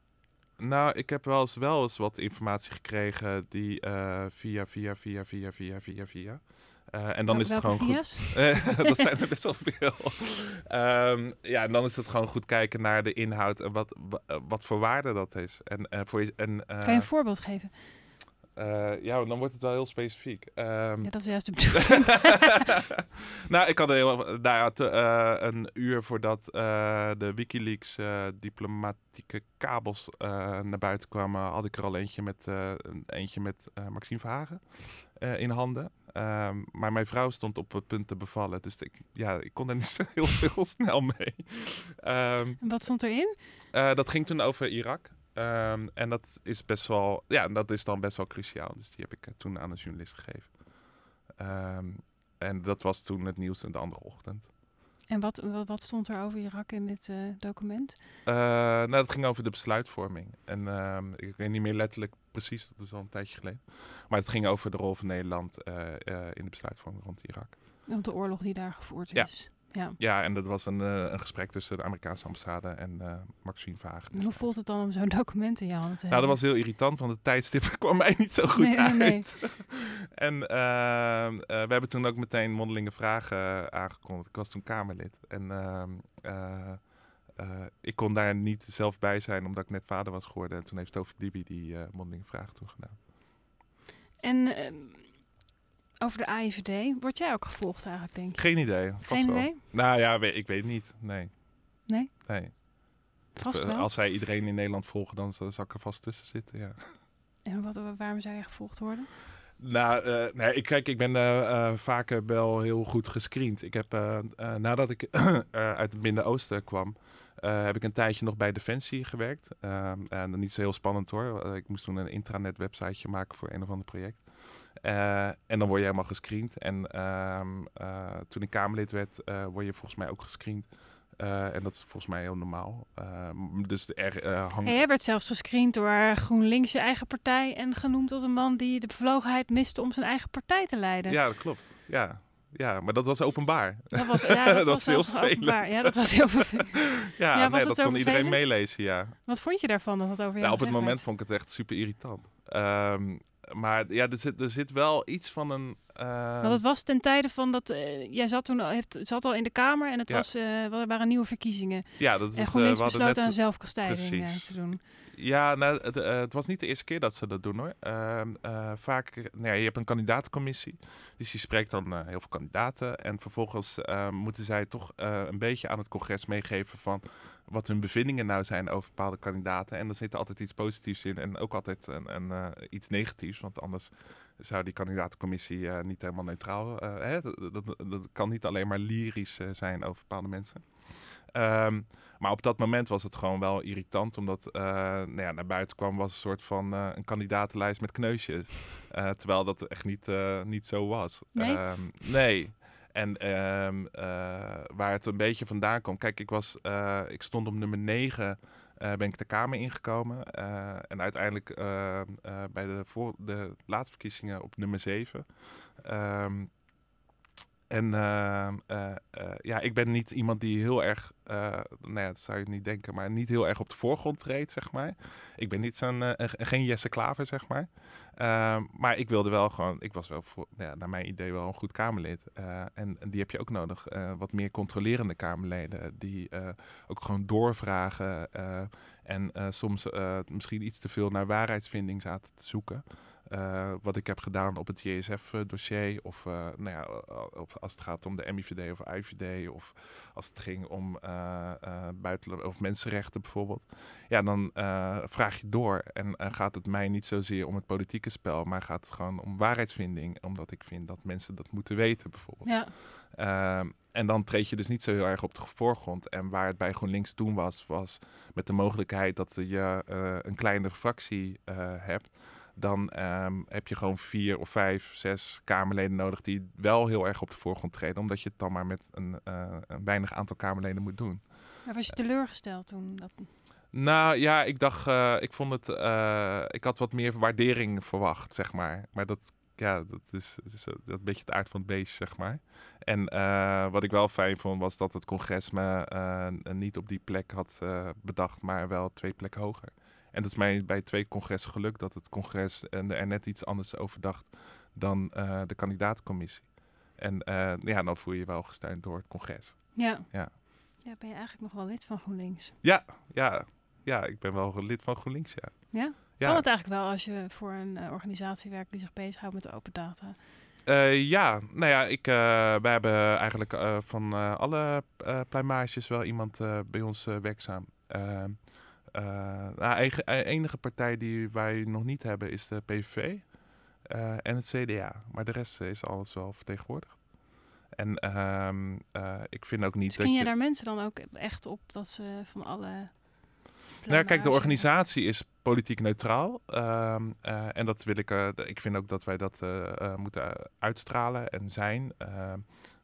nou, ik heb wel eens, wel eens wat informatie gekregen die uh, via, via, via, via, via, via, via. Uh, en dan is het gewoon goed. dat zijn er best wel veel. um, ja, en dan is het gewoon goed kijken naar de inhoud en wat, wat voor waarde dat is. En, uh, voor je, en, kan je een voorbeeld geven? Uh, ja, dan wordt het wel heel specifiek. Um, ja, dat is juist de bedoeling. nou, ik had een, heel, nou ja, uh, een uur voordat uh, de Wikileaks diplomatieke kabels naar buiten kwamen, had ik er al eentje met, eentje met Maxime Verhagen in handen. Um, maar mijn vrouw stond op het punt te bevallen. Dus ik, ja, ik kon er niet zo heel veel snel mee. Um, wat stond erin? Uh, dat ging toen over Irak. Um, en dat is best wel, ja, dat is dan best wel cruciaal. Dus die heb ik uh, toen aan een journalist gegeven. en dat was toen het nieuws de andere ochtend. En wat, wat, stond er over Irak in dit uh, document? Uh, nou, dat ging over de besluitvorming. En ik weet niet meer letterlijk precies, dat is al een tijdje geleden. Maar het ging over de rol van Nederland uh, in de besluitvorming rond Irak. Rond de oorlog die daar gevoerd is. Ja. ja, en dat was een, een gesprek tussen de Amerikaanse ambassade en Maxime Vagen. Hoe voelt het dan om zo'n document in je handen te nou, dat was heel irritant, want het tijdstip kwam mij niet zo goed nee, uit. Nee, nee. en uh, uh, we hebben toen ook meteen mondelinge vragen aangekondigd. Ik was toen Kamerlid. En uh, ik kon daar niet zelf bij zijn, omdat ik net vader was geworden. En toen heeft Tovik Dibi die mondelinge vragen toen gedaan. En ehm, over de AIVD. Word jij ook gevolgd eigenlijk, denk je? Geen idee. Vast Geen wel. idee? Nou ja, ik weet niet. Nee. Nee? Nee. Vast Eh, wel. Als zij iedereen in Nederland volgen, dan zal ik er vast tussen zitten, ja. En wat, waarom zou je gevolgd worden? Nou, eh, nee, ik, kijk, ik ben eh eh, vaak eh, wel heel goed gescreend. Ik heb, eh, eh, nadat ik eh, uit het Midden-Oosten kwam, eh, heb ik een tijdje nog bij Defensie gewerkt. Ehm, en niet zo heel spannend hoor. Eh, ik moest toen een intranet websiteje maken voor een of ander project. Eh, en dan word je helemaal gescreend. En ehm, eh, toen ik Kamerlid werd, eh, word je volgens mij ook gescreend. Eh, en dat is volgens mij heel normaal. Ehm, dus er eh, hangt... En jij werd zelfs gescreend door GroenLinks, je eigen partij, en genoemd tot een man die de bevlogenheid miste om zijn eigen partij te leiden. Ja, dat klopt. Ja. Ja, maar dat was openbaar. Dat was, ja, dat Dat was is heel vervelend. openbaar. Ja, dat was heel vervelend. Ja, nee, dat kon iedereen meelezen, ja. Wat vond je daarvan dat het over jou Nou, op het moment werd? vond ik het echt super irritant. Ehm, maar ja, er zit, er zit wel iets van een... eh, Want het was ten tijde van dat... eh, jij zat toen al, hebt, zat al in de Kamer en het Ja. was, eh, er waren nieuwe verkiezingen. ja, dat is, en eh, GroenLinks we besloot net- aan zelfkastijding te doen. Ja, nou, het, het was niet de eerste keer dat ze dat doen hoor. Ehm, eh, vaak, eh, nou ja, je hebt een kandidatencommissie. Dus je spreekt dan heel veel kandidaten. En vervolgens eh, moeten zij toch een beetje aan het congres meegeven van wat hun bevindingen nou zijn over bepaalde kandidaten. En er zit altijd iets positiefs in en ook altijd een, een, eh, iets negatiefs. Want anders zou die kandidatencommissie eh, niet helemaal neutraal... eh, hè? Dat, dat, dat kan niet alleen maar lyrisch zijn over bepaalde mensen. Ehm, maar op dat moment was het gewoon wel irritant, omdat nou ja, naar buiten kwam was een soort van een kandidatenlijst met kneusjes. Terwijl dat echt niet, niet zo was. Nee? Ehm, nee. En ehm, eh, waar het een beetje vandaan kwam. Kijk, ik, was, eh, ik stond op nummer 9. eh, ben ik de Kamer ingekomen. En uiteindelijk eh, eh, bij de, de laatste verkiezingen op nummer 7. Ehm, en ehm, eh, eh, ja, ik ben niet iemand die heel erg, eh nou ja, dat zou je niet denken, maar niet heel erg op de voorgrond treedt, zeg maar. Ik ben niet zo'n, een- geen Jesse Klaver, zeg maar. Ehm, maar ik wilde wel gewoon, ik was wel, voor, ja, naar mijn idee, wel een goed Kamerlid. En, en die heb je ook nodig. Wat meer controlerende Kamerleden, die ook gewoon doorvragen. en soms misschien iets te veel naar waarheidsvinding zaten te zoeken. Eh, wat ik heb gedaan op het JSF-dossier. Of eh, nou ja, als het gaat om de MIVD of IVD. Of als het ging om eh eh buitenland of mensenrechten bijvoorbeeld. Ja, dan vraag je door. En gaat het mij niet zozeer om het politieke spel. Maar gaat het gewoon om waarheidsvinding. Omdat ik vind dat mensen dat moeten weten bijvoorbeeld. Ja, Ehm, en dan treed je dus niet zo heel erg op de voorgrond. En waar het bij GroenLinks toen was, was met de mogelijkheid dat je een kleinere fractie hebt. Dan ehm, heb je gewoon vier of vijf, zes Kamerleden nodig die wel heel erg op de voorgrond treden. Omdat je het dan maar met een, eh, een weinig aantal Kamerleden moet doen. maar was je teleurgesteld toen? Dat... Nou ja, ik dacht, eh, ik vond het, eh, ik had wat meer waardering verwacht, zeg maar. Maar dat, ja, dat is, dat is een beetje het aard van het beest, zeg maar. En wat ik wel fijn vond, was dat het congres me niet op die plek had bedacht, maar wel twee plekken hoger. En dat is mij bij twee congressen gelukt, dat het congres en er net iets anders over dacht dan eh, de kandidaatcommissie. En eh, ja, dan voel je je wel gesteund door het congres. Ja. Ja. ja. Ben je eigenlijk nog wel lid van GroenLinks? Ja, ja, ja, ik ben wel lid van GroenLinks, ja. Ja? Ja. Kan het eigenlijk wel als je voor een eh, organisatie werkt die zich bezighoudt met open data? Eh, ja, nou ja, ik, eh, wij hebben eigenlijk eh, van eh, alle eh pluimages wel iemand eh, bij ons eh, werkzaam. Uh, nou, eigen, eh, enige partij die wij nog niet hebben is de PVV eh, en het CDA. Maar de rest is alles wel vertegenwoordigd. En ehm, eh, ik vind ook niet dat je je... daar mensen dan ook echt op dat ze van alle... Nou, kijk, de organisatie is politiek neutraal. Ehm, eh, en dat wil ik. eh, d- ik vind ook dat wij dat eh, eh, moeten uitstralen en zijn.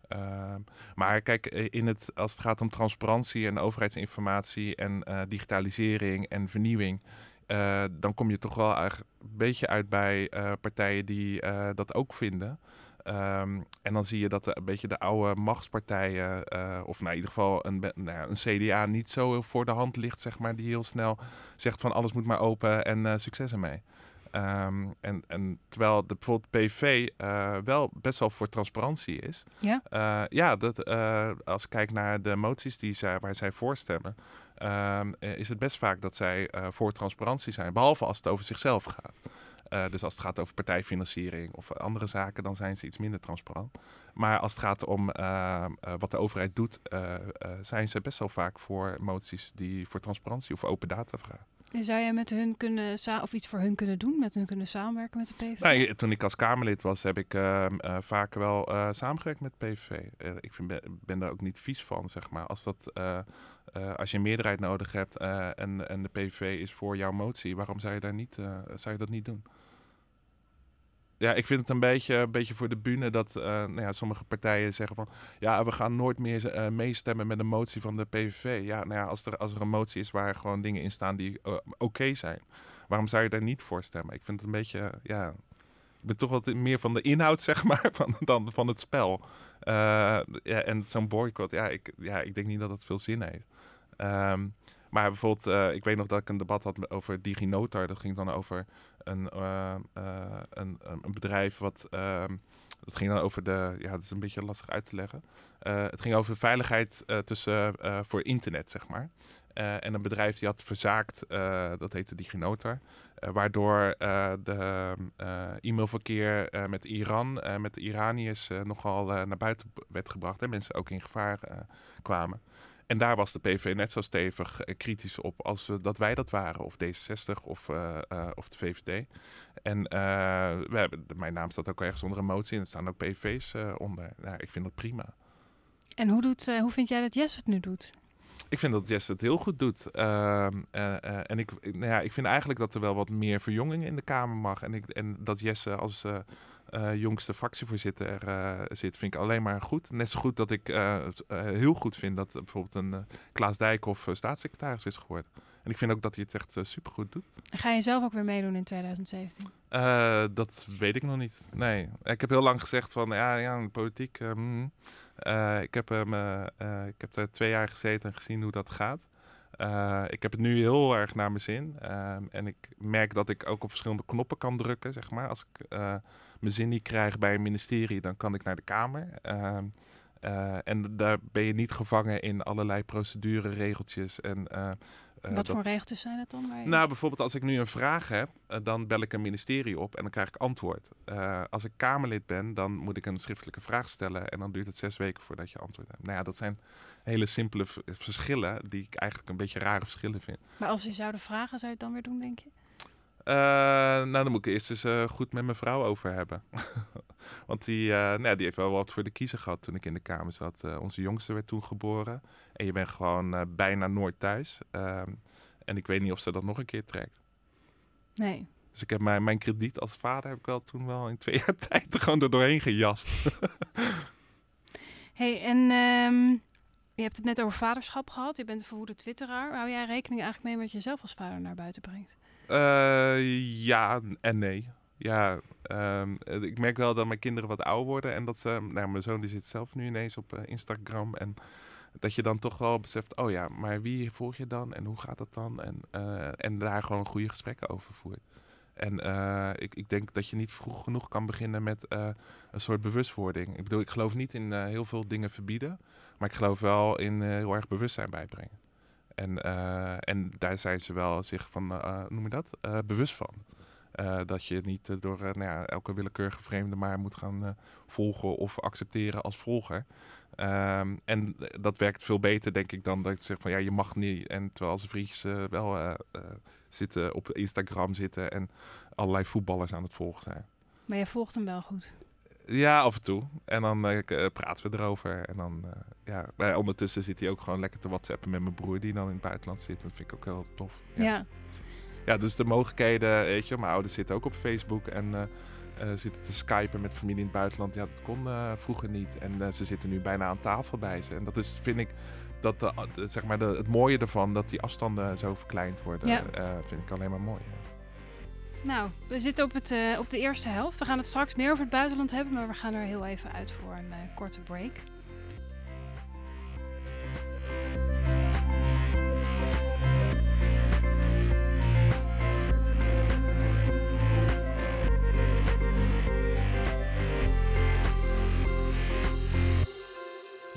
Ehm, maar kijk, in het, als het gaat om transparantie en overheidsinformatie en eh, digitalisering en vernieuwing. eh, dan kom je toch wel een beetje uit bij eh, partijen die dat ook vinden. Ehm, en dan zie je dat een beetje de oude machtspartijen, of nou, in ieder geval een, nou, een CDA niet zo voor de hand ligt, zeg maar, die heel snel zegt van alles moet maar open en succes ermee. Ehm, en, en terwijl de, bijvoorbeeld PV eh, wel best wel voor transparantie is. Ja? Eh, ja, dat, eh, als ik kijk naar de moties die zij, waar zij voor stemmen, ehm, eh, is het best vaak dat zij voor transparantie zijn. Behalve als het over zichzelf gaat. dus als het gaat over partijfinanciering of andere zaken, dan zijn ze iets minder transparant. Maar als het gaat om wat de overheid doet, zijn ze best wel vaak voor moties die voor transparantie of open data vragen. En zou jij met hun kunnen of iets voor hun kunnen doen, met hun kunnen samenwerken met de PVV? Nee, toen ik als Kamerlid was, heb ik uh, vaak wel uh, samengewerkt met PVV. ik vind, ben, ben daar ook niet vies van, zeg maar. Als, dat, als je een meerderheid nodig hebt en, en de PVV is voor jouw motie, waarom zou je, daar niet, zou je dat niet doen? Ja, ik vind het een beetje, een beetje voor de bühne dat uh, nou ja, sommige partijen zeggen van... ja, we gaan nooit meer uh, meestemmen met een motie van de PVV. Ja, nou ja, als er, als er een motie is waar gewoon dingen in staan die uh, oké zijn... waarom zou je daar niet voor stemmen? Ik vind het een beetje, ja... Ik ben toch wat meer van de inhoud, zeg maar, van, dan van het spel. ja, en zo'n boycott, ja ik, ja, ik denk niet dat het veel zin heeft. Um, maar bijvoorbeeld, ik weet nog dat ik een debat had over DigiNotar. Dat ging dan over een, uh, een, een, bedrijf wat. Uh, dat ging dan over de. Ja, dat is een beetje lastig uit te leggen. Uh, het ging over veiligheid tussen, voor internet, zeg maar. en een bedrijf die had verzaakt, dat heette DigiNotar. waardoor de e-mailverkeer met Iran, met de Iraniërs, nogal naar buiten werd gebracht. En mensen ook in gevaar kwamen. En daar was de PV net zo stevig uh, kritisch op als we, dat wij dat waren. Of D66 of, uh, uh, of de VVD. En we hebben, mijn naam staat ook ergens onder een motie. En er staan ook PV's onder. Ja, ik vind dat prima. En hoe, doet, hoe vind jij dat Jesse het nu doet? Ik vind dat Jesse het heel goed doet. Ehm, en ik, nou ja, ik vind eigenlijk dat er wel wat meer verjonging in de Kamer mag. En, ik, en dat Jesse als jongste fractievoorzitter uh, zit, vind ik alleen maar goed. Net zo goed dat ik uh, heel goed vind dat bijvoorbeeld een Klaas Dijkhoff staatssecretaris is geworden. En ik vind ook dat hij het echt supergoed doet. Ga je zelf ook weer meedoen in 2017? dat weet ik nog niet. Nee, ik heb heel lang gezegd van ja, ja politiek. Mm, ik, heb, ik heb er twee jaar gezeten en gezien hoe dat gaat. Ik heb het nu heel erg naar mijn zin. Uh, en ik merk dat ik ook op verschillende knoppen kan drukken, zeg maar. Als ik mijn zin niet krijg bij een ministerie, dan kan ik naar de Kamer. Ehm, en daar ben je niet gevangen in allerlei procedure, regeltjes en uh, Wat voor regeltjes zijn het dan? Nou, bijvoorbeeld als ik nu een vraag heb, dan bel ik een ministerie op en dan krijg ik antwoord. Als ik Kamerlid ben, dan moet ik een schriftelijke vraag stellen en dan duurt het zes weken voordat je antwoord hebt. Nou ja, dat zijn hele simpele verschillen die ik eigenlijk een beetje rare verschillen vind. Maar als je zouden vragen, zou je het dan weer doen, denk je? Nou, dan moet ik eerst eens goed met mijn vrouw over hebben. Want die, nou, die heeft wel wat voor de kiezer gehad toen ik in de Kamer zat. onze jongste werd toen geboren. En je bent gewoon bijna nooit thuis. Ehm, en ik weet niet of ze dat nog een keer trekt. Nee. Dus ik heb mijn, mijn krediet als vader heb ik wel toen wel in twee jaar tijd er gewoon er doorheen gejast. hey, en um, je hebt het net over vaderschap gehad. Je bent een verwoede twitteraar. Hou jij rekening eigenlijk mee met jezelf als vader naar buiten brengt? Uh, ja en nee. Ja, um, ik merk wel dat mijn kinderen wat ouder worden. En dat ze, nou, mijn zoon die zit zelf nu ineens op uh, Instagram. En dat je dan toch wel beseft, oh ja, maar wie volg je dan en hoe gaat dat dan? En, en daar gewoon goede gesprekken over voert. En ik, ik denk dat je niet vroeg genoeg kan beginnen met een soort bewustwording. Ik bedoel, ik geloof niet in heel veel dingen verbieden, maar ik geloof wel in heel erg bewustzijn bijbrengen. En, en daar zijn ze wel zich van, noem je dat, bewust van. dat je niet door nou ja, elke willekeurige vreemde maar moet gaan volgen of accepteren als volger. Um, en dat werkt veel beter, denk ik, dan dat je zegt van ja, je mag niet. En terwijl onze vriendjes wel zitten op Instagram zitten en allerlei voetballers aan het volgen zijn. Maar je volgt hem wel goed? Ja, af en toe. En dan praten we erover. En dan, ja, ondertussen zit hij ook gewoon lekker te whatsappen met mijn broer die dan in het buitenland zit. Dat vind ik ook heel tof. Ja. ja. ja. dus de mogelijkheden, weet je, mijn ouders zitten ook op Facebook en uh, zitten te skypen met familie in het buitenland. Ja, dat kon vroeger niet. En ze zitten nu bijna aan tafel bij ze. En dat is, vind ik, dat de, zeg maar de, het mooie ervan, dat die afstanden zo verkleind worden, ja. vind ik alleen maar mooi. Nou, we zitten op, het, op de eerste helft. We gaan het straks meer over het buitenland hebben, maar we gaan er heel even uit voor een korte break.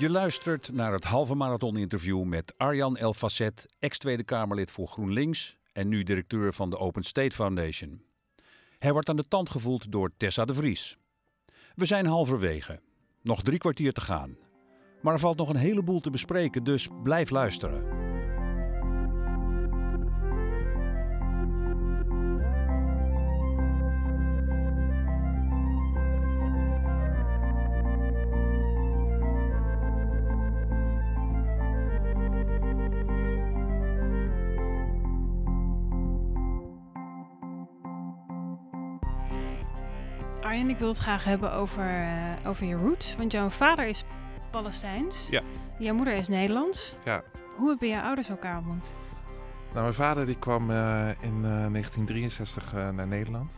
Je luistert naar het halve marathon interview met Arjan Elfacet, ex-Tweede Kamerlid voor GroenLinks en nu directeur van de Open State Foundation. Hij wordt aan de tand gevoeld door Tessa de Vries. We zijn halverwege. Nog drie kwartier te gaan. Maar er valt nog een heleboel te bespreken, dus blijf luisteren. Arjen, ik wil het graag hebben over, uh, over je roots. Want jouw vader is Palestijns. Ja. Jouw moeder is Nederlands. Ja. Hoe hebben jouw ouders elkaar ontmoet? Nou, mijn vader die kwam uh, in uh, 1963 naar Nederland.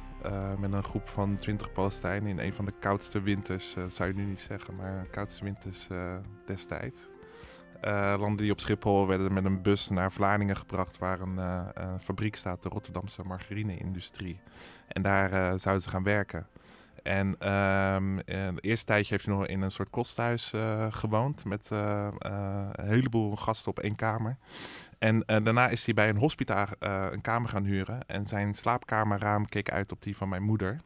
met een groep van 20 Palestijnen in een van de koudste winters, zou je nu niet zeggen, maar koudste winters destijds. landen die op Schiphol werden met een bus naar Vlaardingen gebracht, waar een, een fabriek staat, de Rotterdamse margarine-industrie. En daar zouden ze gaan werken. En um, een eerste tijdje heeft hij nog in een soort kosthuis uh, gewoond. Met uh, een heleboel gasten op één kamer. En daarna is hij bij een hospitaal een kamer gaan huren. En zijn slaapkamerraam keek uit op die van mijn moeder.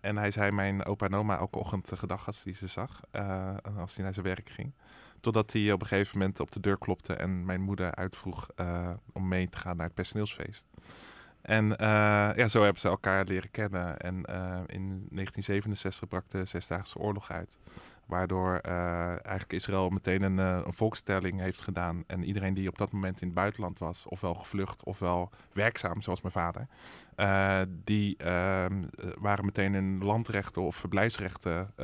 en hij zei mijn opa en oma elke ochtend gedag als hij ze zag. als hij naar zijn werk ging. Totdat hij op een gegeven moment op de deur klopte en mijn moeder uitvroeg om mee te gaan naar het personeelsfeest. En uh, ja, zo hebben ze elkaar leren kennen. En uh, in 1967 brak de Zesdaagse Oorlog uit. Waardoor uh, eigenlijk Israël meteen een, een, volkstelling heeft gedaan. En iedereen die op dat moment in het buitenland was, ofwel gevlucht ofwel werkzaam, zoals mijn vader, die ehm, waren meteen in landrechten of verblijfsrechten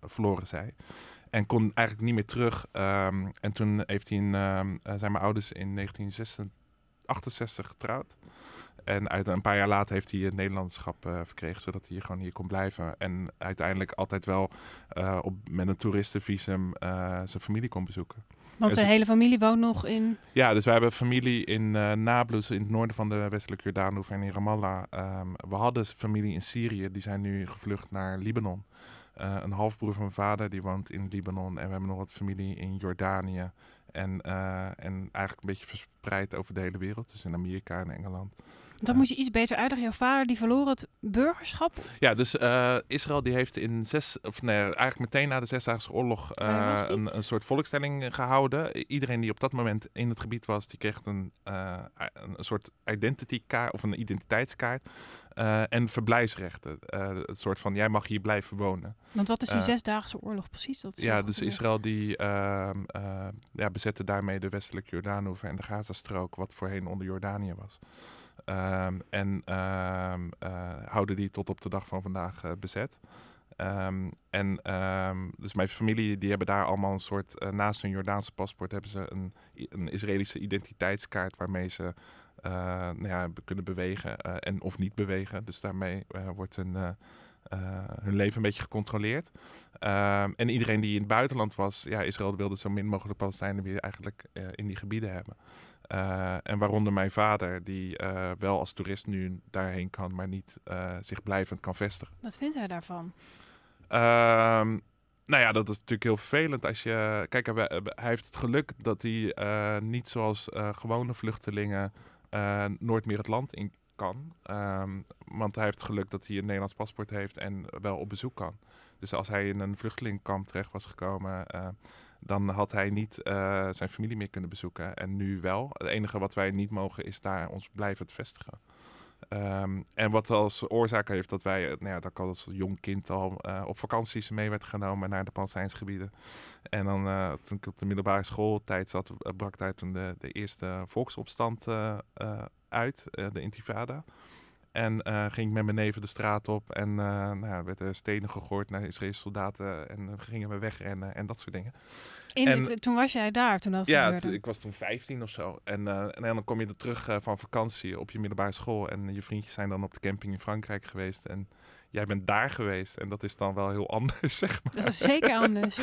verloren zij. En kon eigenlijk niet meer terug. Um, en toen heeft hij um, zijn mijn ouders in 1968 getrouwd. En uit een paar jaar later heeft hij het Nederlandschap uh, verkregen, zodat hij gewoon hier kon blijven. En uiteindelijk altijd wel uh, op, met een toeristenvisum uh, zijn familie kon bezoeken. Want zijn hele familie woont nog in... Ja, dus wij hebben familie in Nablus, in het noorden van de westelijke Jordaanhoef en in Ramallah. Um, we hadden familie in Syrië, die zijn nu gevlucht naar Libanon. een halfbroer van mijn vader, die woont in Libanon. En we hebben nog wat familie in Jordanië. En, en eigenlijk een beetje verspreid over de hele wereld. Dus in Amerika en Engeland. Dan moet je iets beter uitleggen. Jouw vader die verloor het burgerschap. Ja, dus uh, Israël die heeft in zes, of nee, eigenlijk meteen na de Zesdaagse Oorlog uh, een, een, soort volkstelling gehouden. Iedereen die op dat moment in het gebied was, die kreeg een, uh, een soort identity kaart of een identiteitskaart. en verblijfsrechten. het soort van, jij mag hier blijven wonen. Want wat is die Zesdaagse Oorlog precies? Dat ja, dus Israël die ehm, ja, bezette daarmee de westelijke Jordaanhoever en de Gazastrook, wat voorheen onder Jordanië was. Um, en um, uh, houden die tot op de dag van vandaag uh, bezet. Um, en dus mijn familie die hebben daar allemaal een soort, uh, naast hun Jordaanse paspoort hebben ze een, een Israëlische identiteitskaart waarmee ze nou ja, kunnen bewegen en of niet bewegen. Dus daarmee wordt hun, hun leven een beetje gecontroleerd. en iedereen die in het buitenland was, ja, Israël wilde zo min mogelijk Palestijnen weer eigenlijk in die gebieden hebben. Uh, en waaronder mijn vader, die uh, wel als toerist nu daarheen kan, maar niet uh, zich blijvend kan vestigen. Wat vindt hij daarvan? Ehm, nou ja, dat is natuurlijk heel vervelend. Als je, kijk, hij, hij heeft het geluk dat hij niet zoals gewone vluchtelingen nooit meer het land in kan. Um, want hij heeft het geluk dat hij een Nederlands paspoort heeft en wel op bezoek kan. Dus als hij in een vluchtelingenkamp terecht was gekomen, dan had hij niet uh, zijn familie meer kunnen bezoeken. En nu wel. Het enige wat wij niet mogen is daar ons blijven vestigen. Um, en wat als oorzaak heeft dat wij, nou ja, dat ik als jong kind al uh, op vakanties mee werd genomen naar de Palestijnsgebieden. En dan toen ik op de middelbare schooltijd zat, brak daar toen de, de eerste volksopstand uit, de Intifada. En uh, ging ik met mijn neven de straat op en uh, nou, werden stenen gegooid naar Israëlse soldaten en gingen we wegrennen en dat soort dingen. In en, toen was jij daar toen dat Ja, ik was toen 15 of zo. En, uh, en dan kom je er terug van vakantie op je middelbare school en je vriendjes zijn dan op de camping in Frankrijk geweest en jij bent daar geweest en dat is dan wel heel anders, zeg maar. Dat is zeker anders.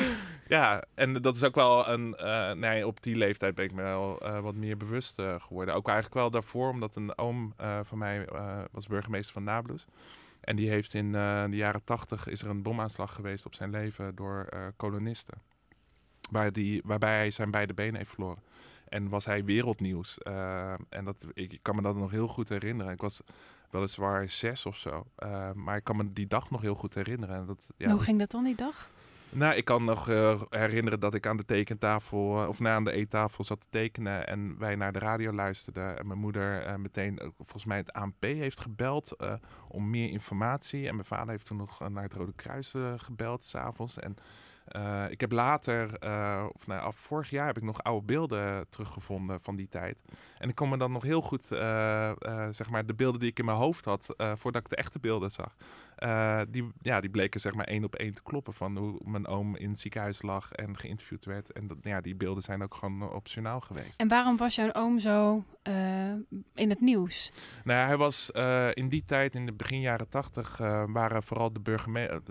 ja, en dat is ook wel een... Uh, nee, op die leeftijd ben ik me wel uh, wat meer bewust uh, geworden. Ook eigenlijk wel daarvoor, omdat een oom van mij was burgemeester van Nablus. En die heeft in de jaren tachtig is er een bomaanslag geweest op zijn leven door kolonisten. Waar die, waarbij hij zijn beide benen heeft verloren. en was hij wereldnieuws. en dat, ik, kan me dat nog heel goed herinneren. Ik was weliswaar zes of zo. maar ik kan me die dag nog heel goed herinneren. Dat, ja, Hoe ging dat dan die dag? Nou, ik kan nog uh, herinneren dat ik aan de tekentafel, uh, of na aan de eettafel zat te tekenen en wij naar de radio luisterden. En mijn moeder uh, meteen, volgens mij het ANP heeft gebeld om meer informatie. En mijn vader heeft toen nog naar het Rode Kruis gebeld s'avonds. En uh, ik heb later, uh, of nou, af vorig jaar, heb ik nog oude beelden teruggevonden van die tijd. En ik kon me dan nog heel goed, uh, zeg maar, de beelden die ik in mijn hoofd had, voordat ik de echte beelden zag. Die, ja, die bleken zeg maar één op één te kloppen van hoe mijn oom in het ziekenhuis lag en geïnterviewd werd. En dat, ja, die beelden zijn ook gewoon optionaal geweest. En waarom was jouw oom zo in het nieuws? Nou, hij was in die tijd, in de begin jaren tachtig, waren vooral de burgemeester,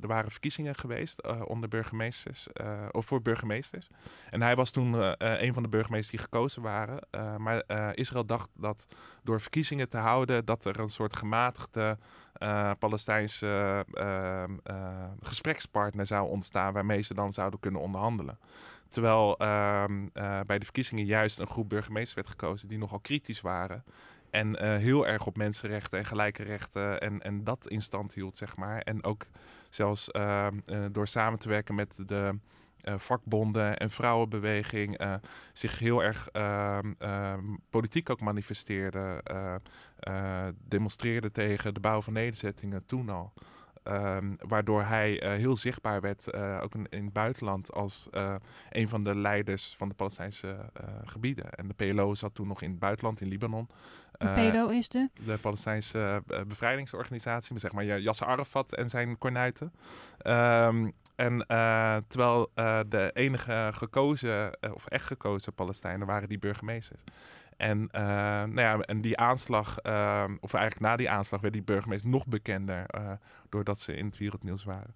er waren verkiezingen geweest onder burgemeester burgemeesters, of voor burgemeesters. En hij was toen een van de burgemeesters die gekozen waren. Maar Israël dacht dat door verkiezingen te houden, dat er een soort gematigde Palestijnse ehm, gesprekspartner zou ontstaan waarmee ze dan zouden kunnen onderhandelen. Terwijl ehm, bij de verkiezingen juist een groep burgemeesters werd gekozen die nogal kritisch waren. En heel erg op mensenrechten en gelijke rechten en, en dat in stand hield, zeg maar. En ook zelfs ehm, eh, door samen te werken met de vakbonden en vrouwenbeweging uh, zich heel erg ehm, ehm, politiek ook manifesteerde. demonstreerde tegen de bouw van nederzettingen toen al. waardoor hij heel zichtbaar werd, ook in, in, het buitenland, als een van de leiders van de Palestijnse gebieden. En de PLO zat toen nog in het buitenland, in Libanon. De eh, PLO is de? De Palestijnse bevrijdingsorganisatie, zeg maar Yasser Arafat en zijn kornuiten. Um, en uh, terwijl de enige gekozen, of echt gekozen Palestijnen waren die burgemeesters. En, nou ja, en die aanslag, ehm, of eigenlijk na die aanslag, werd die burgemeester nog bekender doordat ze in het wereldnieuws waren.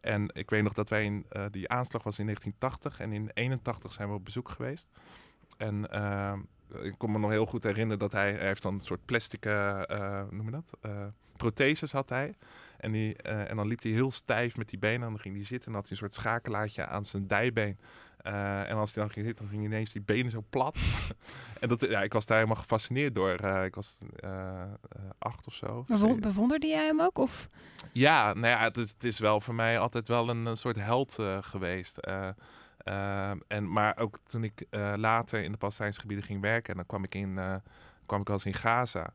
En ik weet nog dat wij in, die aanslag was in 1980 en in 81 zijn we op bezoek geweest. En ehm, ik kon me nog heel goed herinneren dat hij, hij heeft dan een soort plastic, noem je dat? Protheses had hij. En, die, en dan liep hij heel stijf met die benen. En dan ging hij zitten en had hij een soort schakelaartje aan zijn dijbeen. en als hij dan ging zitten, dan ging ineens die benen zo plat. en dat, ja, ik was daar helemaal gefascineerd door. ik was acht of zo. Bewonderde jij hem ook? Of? Ja, nou ja, het is, het is wel voor mij altijd wel een, een soort held geweest. En, maar ook toen ik later in de Palestijnse gebieden ging werken, en dan kwam ik, in, kwam ik wel eens in Gaza.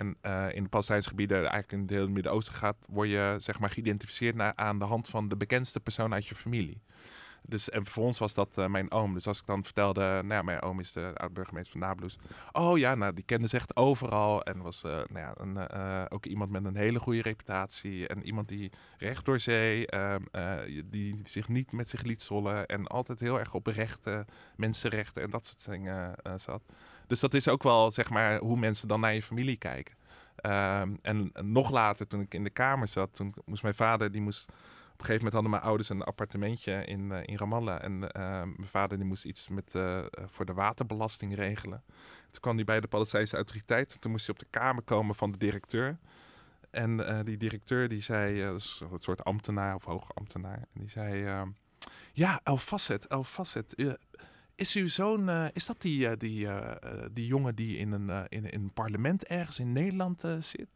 En uh, in de Palestijnse gebieden, eigenlijk in het hele Midden-Oosten gaat, word je zeg maar geïdentificeerd naar, aan de hand van de bekendste persoon uit je familie. Dus, en voor ons was dat uh, mijn oom. Dus als ik dan vertelde, nou ja, mijn oom is de oud-burgemeester van Nablus. Oh ja, nou, die kende ze echt overal. En was uh, nou ja, een, uh, ook iemand met een hele goede reputatie. En iemand die recht door zee, ehm, die zich niet met zich liet zollen. En altijd heel erg op rechten, mensenrechten en dat soort dingen zat. Dus dat is ook wel, zeg maar, hoe mensen dan naar je familie kijken. Um, en nog later, toen ik in de kamer zat, toen moest mijn vader, die moest een gegeven moment hadden mijn ouders een appartementje in, uh, in Ramallah. En uh, mijn vader die moest iets met, uh, voor de waterbelasting regelen. Toen kwam hij bij de Palestijnse autoriteit. Toen moest hij op de kamer komen van de directeur. En die directeur die zei, een soort ambtenaar of hoge ambtenaar. En die zei, ja, El Fasset, El Fasset. is uw zoon, is dat die, die, die jongen die in een, in, in een parlement ergens in Nederland zit?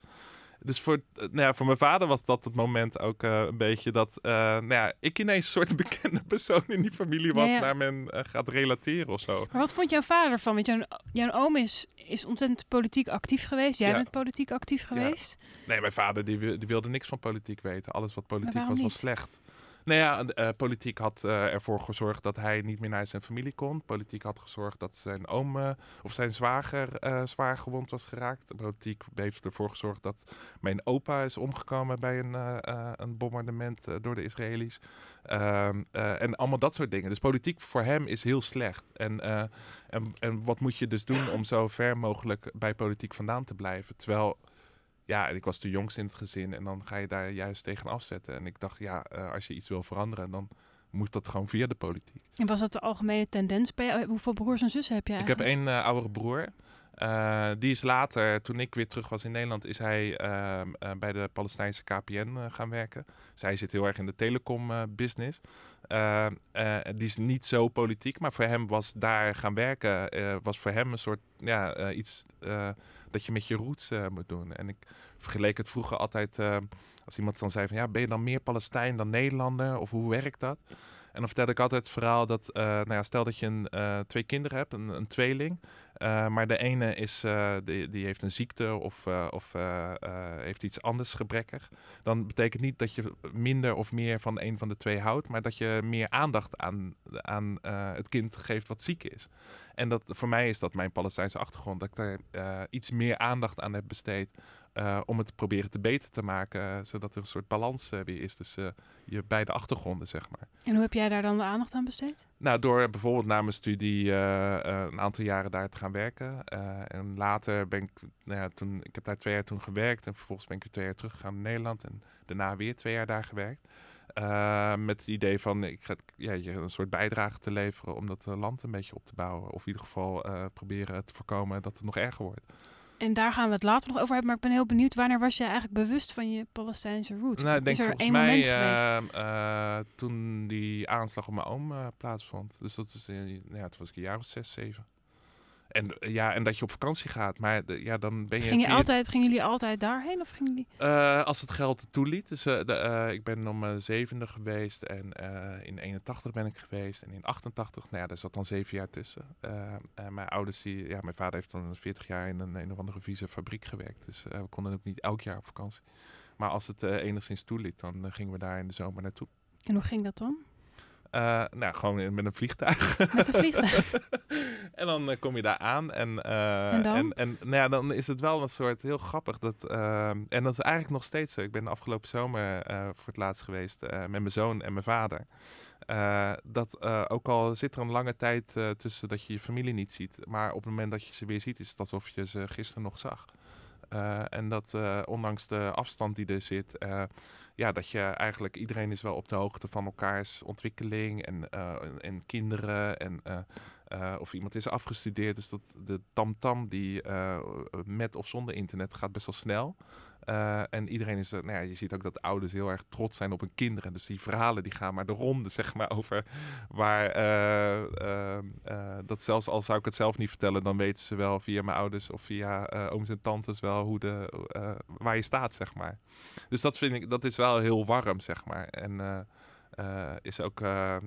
Dus voor, nou ja, voor mijn vader was dat het moment ook uh, een beetje dat uh, nou ja, ik ineens een soort bekende persoon in die familie was ja, naar men uh, gaat relateren of zo. Maar wat vond jouw vader van? Want jouw, jouw oom is, is ontzettend politiek actief geweest. Jij bent politiek actief geweest. Nee, mijn vader die, die wilde niks van politiek weten. Alles wat politiek was, was slecht. Nou ja, uh, politiek had uh, ervoor gezorgd dat hij niet meer naar zijn familie kon. Politiek had gezorgd dat zijn oom uh, of zijn zwager zwaar gewond was geraakt. Politiek heeft ervoor gezorgd dat mijn opa is omgekomen bij een, een bombardement door de Israëli's. Ehm, en allemaal dat soort dingen. Dus politiek voor hem is heel slecht. En, en, en wat moet je dus doen om zo ver mogelijk bij politiek vandaan te blijven? Terwijl ja, ik was de jongste in het gezin en dan ga je daar juist tegen afzetten. En ik dacht, ja, uh, als je iets wil veranderen, dan moet dat gewoon via de politiek. En was dat de algemene tendens bij jou? Hoeveel broers en zussen heb je eigenlijk? Ik heb één uh, oudere broer. Uh, die is later, toen ik weer terug was in Nederland, is hij uh, uh, bij de Palestijnse KPN gaan werken. Zij dus zit heel erg in de telecom business. die is niet zo politiek, maar voor hem was daar gaan werken, was voor hem een soort, ja, iets dat je met je roots moet doen. En ik vergeleek het vroeger altijd, als iemand dan zei van, ja, ben je dan meer Palestijn dan Nederlander? Of hoe werkt dat? En dan vertel ik altijd het verhaal dat, nou ja, stel dat je een, twee kinderen hebt, een, een tweeling. Uh, maar de ene is, die, die, heeft een ziekte of, of heeft iets anders gebrekkig. Dan betekent niet dat je minder of meer van een van de twee houdt. Maar dat je meer aandacht aan, aan het kind geeft wat ziek is. En dat, voor mij is dat mijn Palestijnse achtergrond. Dat ik daar iets meer aandacht aan heb besteed. Om het proberen te beter te maken, zodat er een soort balans weer is tussen je beide achtergronden, zeg maar. En hoe heb jij daar dan de aandacht aan besteed? Nou, door bijvoorbeeld na mijn studie een aantal jaren daar te gaan werken. en later ben ik, nou ja, toen, ik heb daar twee jaar toen gewerkt en vervolgens ben ik weer twee jaar teruggegaan naar Nederland en daarna weer twee jaar daar gewerkt. met het idee van ik ga ja, een soort bijdrage te leveren om dat land een beetje op te bouwen. Of in ieder geval proberen te voorkomen dat het nog erger wordt. En daar gaan we het later nog over hebben. Maar ik ben heel benieuwd, wanneer was je eigenlijk bewust van je Palestijnse roots? Nou, ik denk is er één mij, moment geweest? Uh, toen die aanslag op mijn oom uh, plaatsvond. Dus dat is, uh, ja, toen was ik een jaar of zes, zeven. En, ja, en dat je op vakantie gaat. Maar ja, dan ben je... Ging je altijd, gingen jullie altijd daarheen? Of gingen jullie... Uh, als het geld toeliet. Dus uh, de, uh, ik ben om mijn zevende geweest. En in 81 ben ik geweest. En in 88, nou ja, daar zat dan zeven jaar tussen. mijn ouders, die, ja, mijn vader heeft dan 40 jaar in een, een of andere vieze fabriek gewerkt. Dus we konden ook niet elk jaar op vakantie. Maar als het enigszins toeliet, dan gingen we daar in de zomer naartoe. En hoe ging dat dan? Uh, nou, gewoon met een vliegtuig. Met een vliegtuig. en dan uh, kom je daar aan. En, uh, en, dan? en, en nou ja, dan is het wel een soort heel grappig. Dat, en dat is eigenlijk nog steeds zo. Ik ben de afgelopen zomer voor het laatst geweest met mijn zoon en mijn vader. dat ook al zit er een lange tijd tussen dat je je familie niet ziet. Maar op het moment dat je ze weer ziet, is het alsof je ze gisteren nog zag. en dat ondanks de afstand die er zit ja, dat je eigenlijk iedereen is wel op de hoogte van elkaars ontwikkeling en, uh, en, kinderen en uh, of iemand is afgestudeerd. Dus dat de tamtam -tam die met of zonder internet gaat best wel snel. Uh, en iedereen is, nou ja, je ziet ook dat ouders heel erg trots zijn op hun kinderen. Dus die verhalen die gaan maar de ronde, zeg maar, over waar uh, dat zelfs al zou ik het zelf niet vertellen, dan weten ze wel via mijn ouders of via ooms en tantes wel hoe de, waar je staat, zeg maar. Dus dat vind ik, dat is wel heel warm, zeg maar. En is ook,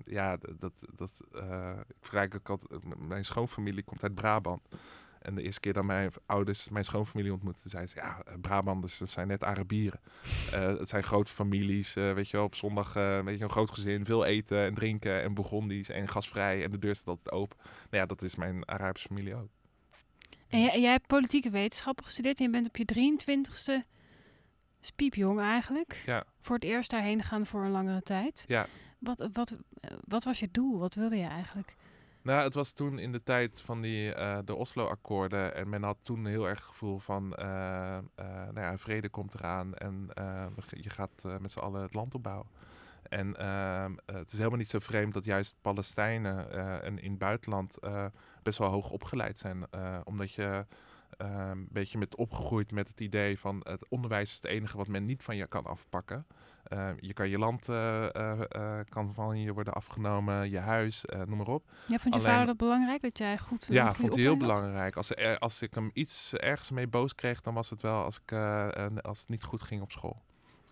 ja, dat, dat ik vergelijk ook altijd, mijn schoonfamilie komt uit Brabant. En de eerste keer dat mijn ouders mijn schoonfamilie ontmoetten, zeiden ze, ja, eh, Brabanders, dat zijn net Arabieren. Uh, het zijn grote families, uh, weet je wel, op zondag uh, weet je, een groot gezin, veel eten en drinken en Burgondisch en gasvrij en de deur staat altijd open. Nou ja, dat is mijn Arabische familie ook. En jij, jij hebt politieke wetenschappen gestudeerd en je bent op je 23ste spiepjong eigenlijk. Ja. Voor het eerst daarheen gaan voor een langere tijd. Ja. Wat, wat, wat was je doel? Wat wilde je eigenlijk? Nou, het was toen in de tijd van die, uh, de Oslo-akkoorden. En men had toen heel erg het gevoel van, uh, uh, nou ja, vrede komt eraan en je gaat met z'n allen het land opbouwen. En het is helemaal niet zo vreemd dat juist Palestijnen en in het buitenland best wel hoog opgeleid zijn. omdat je een ehm, beetje met opgegroeid met het idee van het onderwijs is het enige wat men niet van je kan afpakken. Uh, je kan je land uh, uh, kan van je worden afgenomen, je huis, noem maar op. Ja, vond je vader dat belangrijk dat jij goed Ja, vond hij heel belangrijk. Als, als ik hem iets ergens mee boos kreeg, dan was het wel als, ik, als het niet goed ging op school.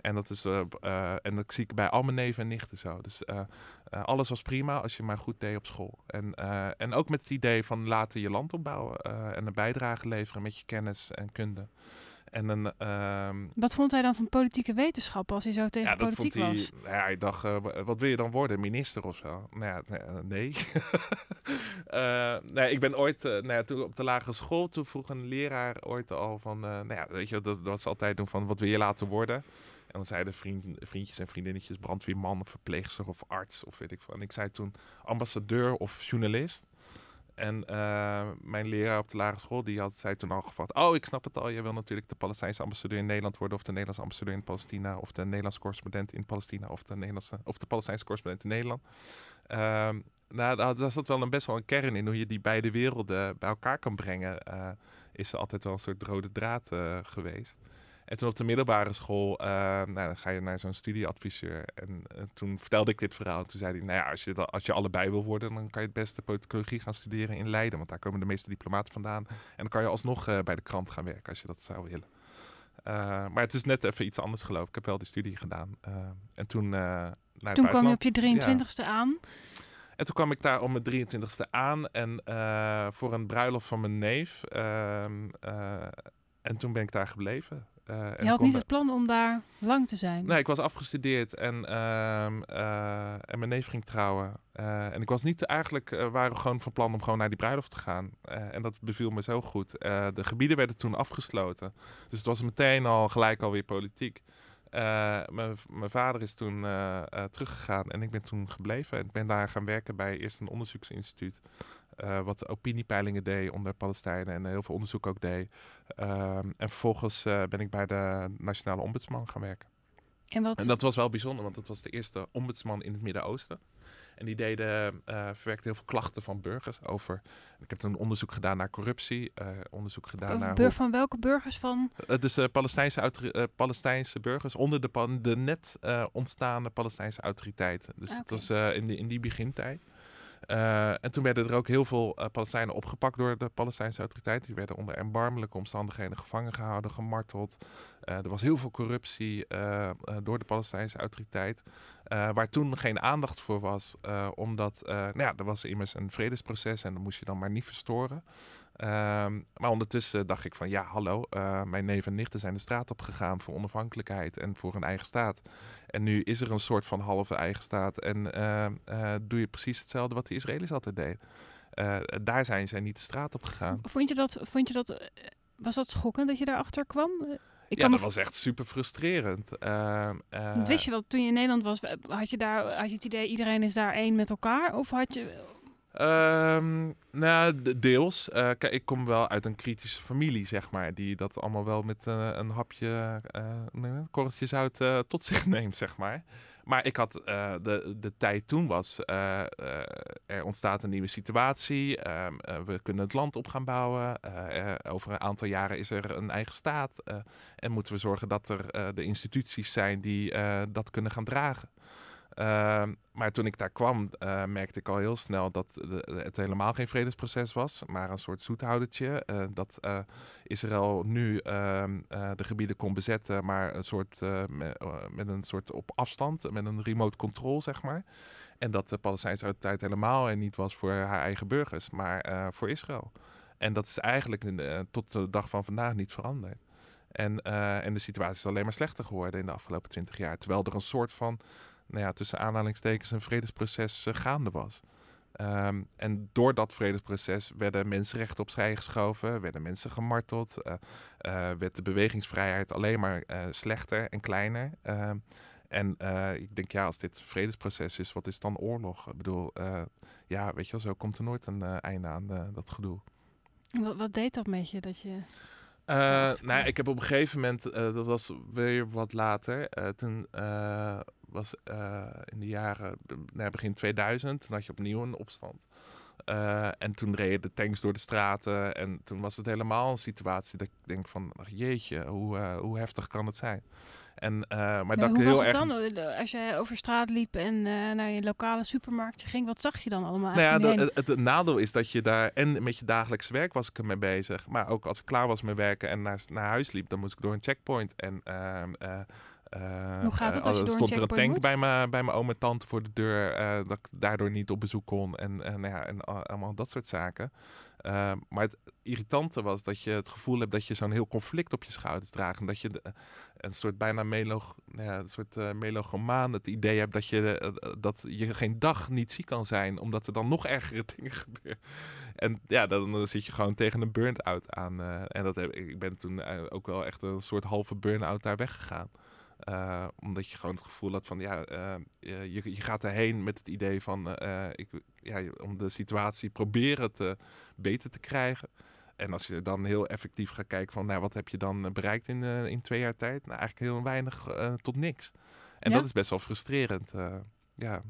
En dat, is, uh, uh, en dat zie ik bij al mijn neven en nichten zo. Dus uh, alles was prima als je maar goed deed op school. En, en ook met het idee van laten je land opbouwen en een bijdrage leveren met je kennis en kunde. En een, uh, wat vond hij dan van politieke wetenschappen als hij zo tegen ja, politiek hij, was? Ja, hij dacht, uh, wat wil je dan worden? Minister of zo? Nou ja, nee. uh, nee, ik ben ooit, uh, nou ja, toen op de lagere school, toen vroeg een leraar ooit al van, nou ja, weet je, dat, dat ze altijd doen van, wat wil je laten worden? En dan zeiden vriend, vriendjes en vriendinnetjes brandweerman of verpleegster of arts of weet ik veel. En ik zei toen ambassadeur of journalist. En uh, mijn leraar op de lagere school, die had, zei toen al gevat... Oh, ik snap het al. Je wil natuurlijk de Palestijnse ambassadeur in Nederland worden... of de Nederlandse ambassadeur in Palestina... of de Nederlandse correspondent in Palestina... of de, Nederlandse, of de Palestijnse correspondent in Nederland. Uh, nou, daar zat wel een best wel een kern in... hoe je die beide werelden bij elkaar kan brengen... Uh, is er altijd wel een soort rode draad geweest. En toen op de middelbare school, nou, dan ga je naar zo'n studieadviseur. En toen vertelde ik dit verhaal. En toen zei hij, nou ja, als je, als je allebei wil worden, dan kan je het beste politicologie gaan studeren in Leiden. Want daar komen de meeste diplomaten vandaan. En dan kan je alsnog bij de krant gaan werken als je dat zou willen. maar het is net even iets anders geloof ik. Ik heb wel die studie gedaan. en toen toen kwam je op je 23ste aan. En toen kwam ik daar om mijn 23ste aan en voor een bruiloft van mijn neef. Uh, en toen ben ik daar gebleven. Uh, je had niet het plan om daar lang te zijn? Nee, ik was afgestudeerd en, ehm, en mijn neef ging trouwen. en ik was niet eigenlijk, waren we gewoon van plan om gewoon naar die bruiloft te gaan. en dat beviel me zo goed. de gebieden werden toen afgesloten. Dus het was meteen al gelijk alweer politiek. Mijn vader is toen teruggegaan en ik ben toen gebleven. Ik ben daar gaan werken bij eerst een onderzoeksinstituut. Wat opiniepeilingen deed onder Palestijnen en heel veel onderzoek ook deed. Ehm, en vervolgens ben ik bij de Nationale Ombudsman gaan werken. En, wat... en dat was wel bijzonder, want dat was de eerste ombudsman in het Midden-Oosten. En die deden, uh, verwerkte heel veel klachten van burgers over. Ik heb een onderzoek gedaan naar corruptie. Uh, onderzoek gedaan naar. Van welke burgers van? Uh, dus Palestijnse, Palestijnse burgers onder de, de net ontstaande Palestijnse autoriteiten. Dus okay. dat was in, die, in die begintijd. Uh, en toen werden er ook heel veel uh, Palestijnen opgepakt door de Palestijnse autoriteiten. Die werden onder erbarmelijke omstandigheden gevangen gehouden, gemarteld. Uh, er was heel veel corruptie door de Palestijnse autoriteit. waar toen geen aandacht voor was, omdat nou ja, er was immers een vredesproces en dat moest je dan maar niet verstoren. Ehm, maar ondertussen dacht ik van ja, hallo, uh, mijn neef en nichten zijn de straat op gegaan voor onafhankelijkheid en voor een eigen staat. En nu is er een soort van halve eigen staat en uh, uh, doe je precies hetzelfde wat de Israëli's altijd deden. daar zijn zij niet de straat op gegaan. Vond je dat, vond je dat was dat schokkend dat je daarachter kwam? Ik ja, dat was echt super frustrerend. Uh, wist je wel, toen je in Nederland was, had je daar had je het idee iedereen is daar één met elkaar? Of had je, Um, nou, deels. Uh, kijk, ik kom wel uit een kritische familie, zeg maar. Die dat allemaal wel met uh, een hapje, uh, een korreltje zout tot zich neemt, zeg maar. Maar ik had de, de tijd toen was, er ontstaat een nieuwe situatie. Ehm, we kunnen het land op gaan bouwen. over een aantal jaren is er een eigen staat. en moeten we zorgen dat er de instituties zijn die dat kunnen gaan dragen. Ehm, maar toen ik daar kwam, uh, merkte ik al heel snel dat het helemaal geen vredesproces was, maar een soort zoethoudertje. Uh, dat uh, Israël nu ehm, de gebieden kon bezetten, maar een soort, met, met, een soort op afstand, met een remote control, zeg maar. En dat de Palestijnse autoriteit helemaal er niet was voor haar eigen burgers, maar voor Israël. En dat is eigenlijk tot de dag van vandaag niet veranderd. En, en de situatie is alleen maar slechter geworden in de afgelopen twintig jaar. Terwijl er een soort van nou ja, tussen aanhalingstekens een vredesproces uh, gaande was. Um, en door dat vredesproces werden mensenrechten opzij geschoven, werden mensen gemarteld, uh, uh, werd de bewegingsvrijheid alleen maar slechter en kleiner. Ehm, en ik denk, ja, als dit vredesproces is, wat is dan oorlog? Ik bedoel, ja, weet je wel, zo komt er nooit een einde aan dat gedoe. Wat, wat, deed dat met je, dat je... nou, ik heb op een gegeven moment, dat was weer wat later, toen was in de jaren, nou, begin 2000, toen had je opnieuw een opstand. En toen reden de tanks door de straten. En toen was het helemaal een situatie dat ik denk van, ach, jeetje, hoe, hoe heftig kan het zijn? En, maar maar dat hoe heel was het erg... dan? Als je over straat liep en naar je lokale supermarkt ging, wat zag je dan allemaal? Nou ja, het, het, het, nadeel is dat je daar, en met je dagelijks werk was ik ermee bezig. Maar ook als ik klaar was met werken en naar, naar huis liep, dan moest ik door een checkpoint. En ehm, uh, Hoe gaat het als je door stond er een tank bij mijn, bij mijn oom en tante voor de deur, uh, dat ik daardoor niet op bezoek kon en, en, nou ja, en allemaal dat soort zaken. Maar het irritante was dat je het gevoel hebt dat je zo'n heel conflict op je schouders draagt. En dat je de, een soort bijna melog, nou ja, een soort melogomaan het idee hebt dat je, dat je geen dag niet ziek kan zijn, omdat er dan nog ergere dingen gebeuren. En ja, dan, dan zit je gewoon tegen een burn-out aan. en dat heb, ik ben toen ook wel echt een soort halve burn-out daar weggegaan. Uh, omdat je gewoon het gevoel had van ja, uh, je, je gaat erheen met het idee van uh, ik, ja, om de situatie proberen te beter te krijgen. En als je dan heel effectief gaat kijken van nou, wat heb je dan bereikt in, in twee jaar tijd? Nou, eigenlijk heel weinig tot niks. En dat is best wel frustrerend. ja.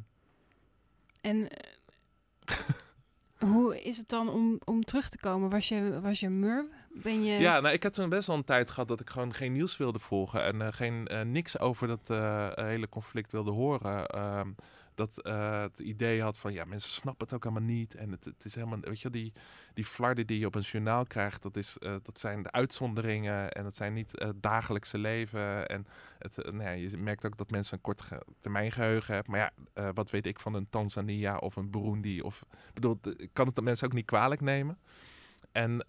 En hoe is het dan om, om terug te komen? Was je, was je mur ben je... Ja, nou, ik heb toen best wel een tijd gehad dat ik gewoon geen nieuws wilde volgen en uh, geen, uh, niks over dat uh, hele conflict wilde horen. Ehm, dat het idee had van, ja, mensen snappen het ook allemaal niet. En het, het is helemaal, weet je, die, die flarden die je op een journaal krijgt, dat, is, dat zijn de uitzonderingen en dat zijn niet het dagelijkse leven. En het, nou ja, je merkt ook dat mensen een kort termijn geheugen hebben. Maar ja, wat weet ik van een Tanzania of een Burundi? Of, bedoel, ik kan het de mensen ook niet kwalijk nemen. En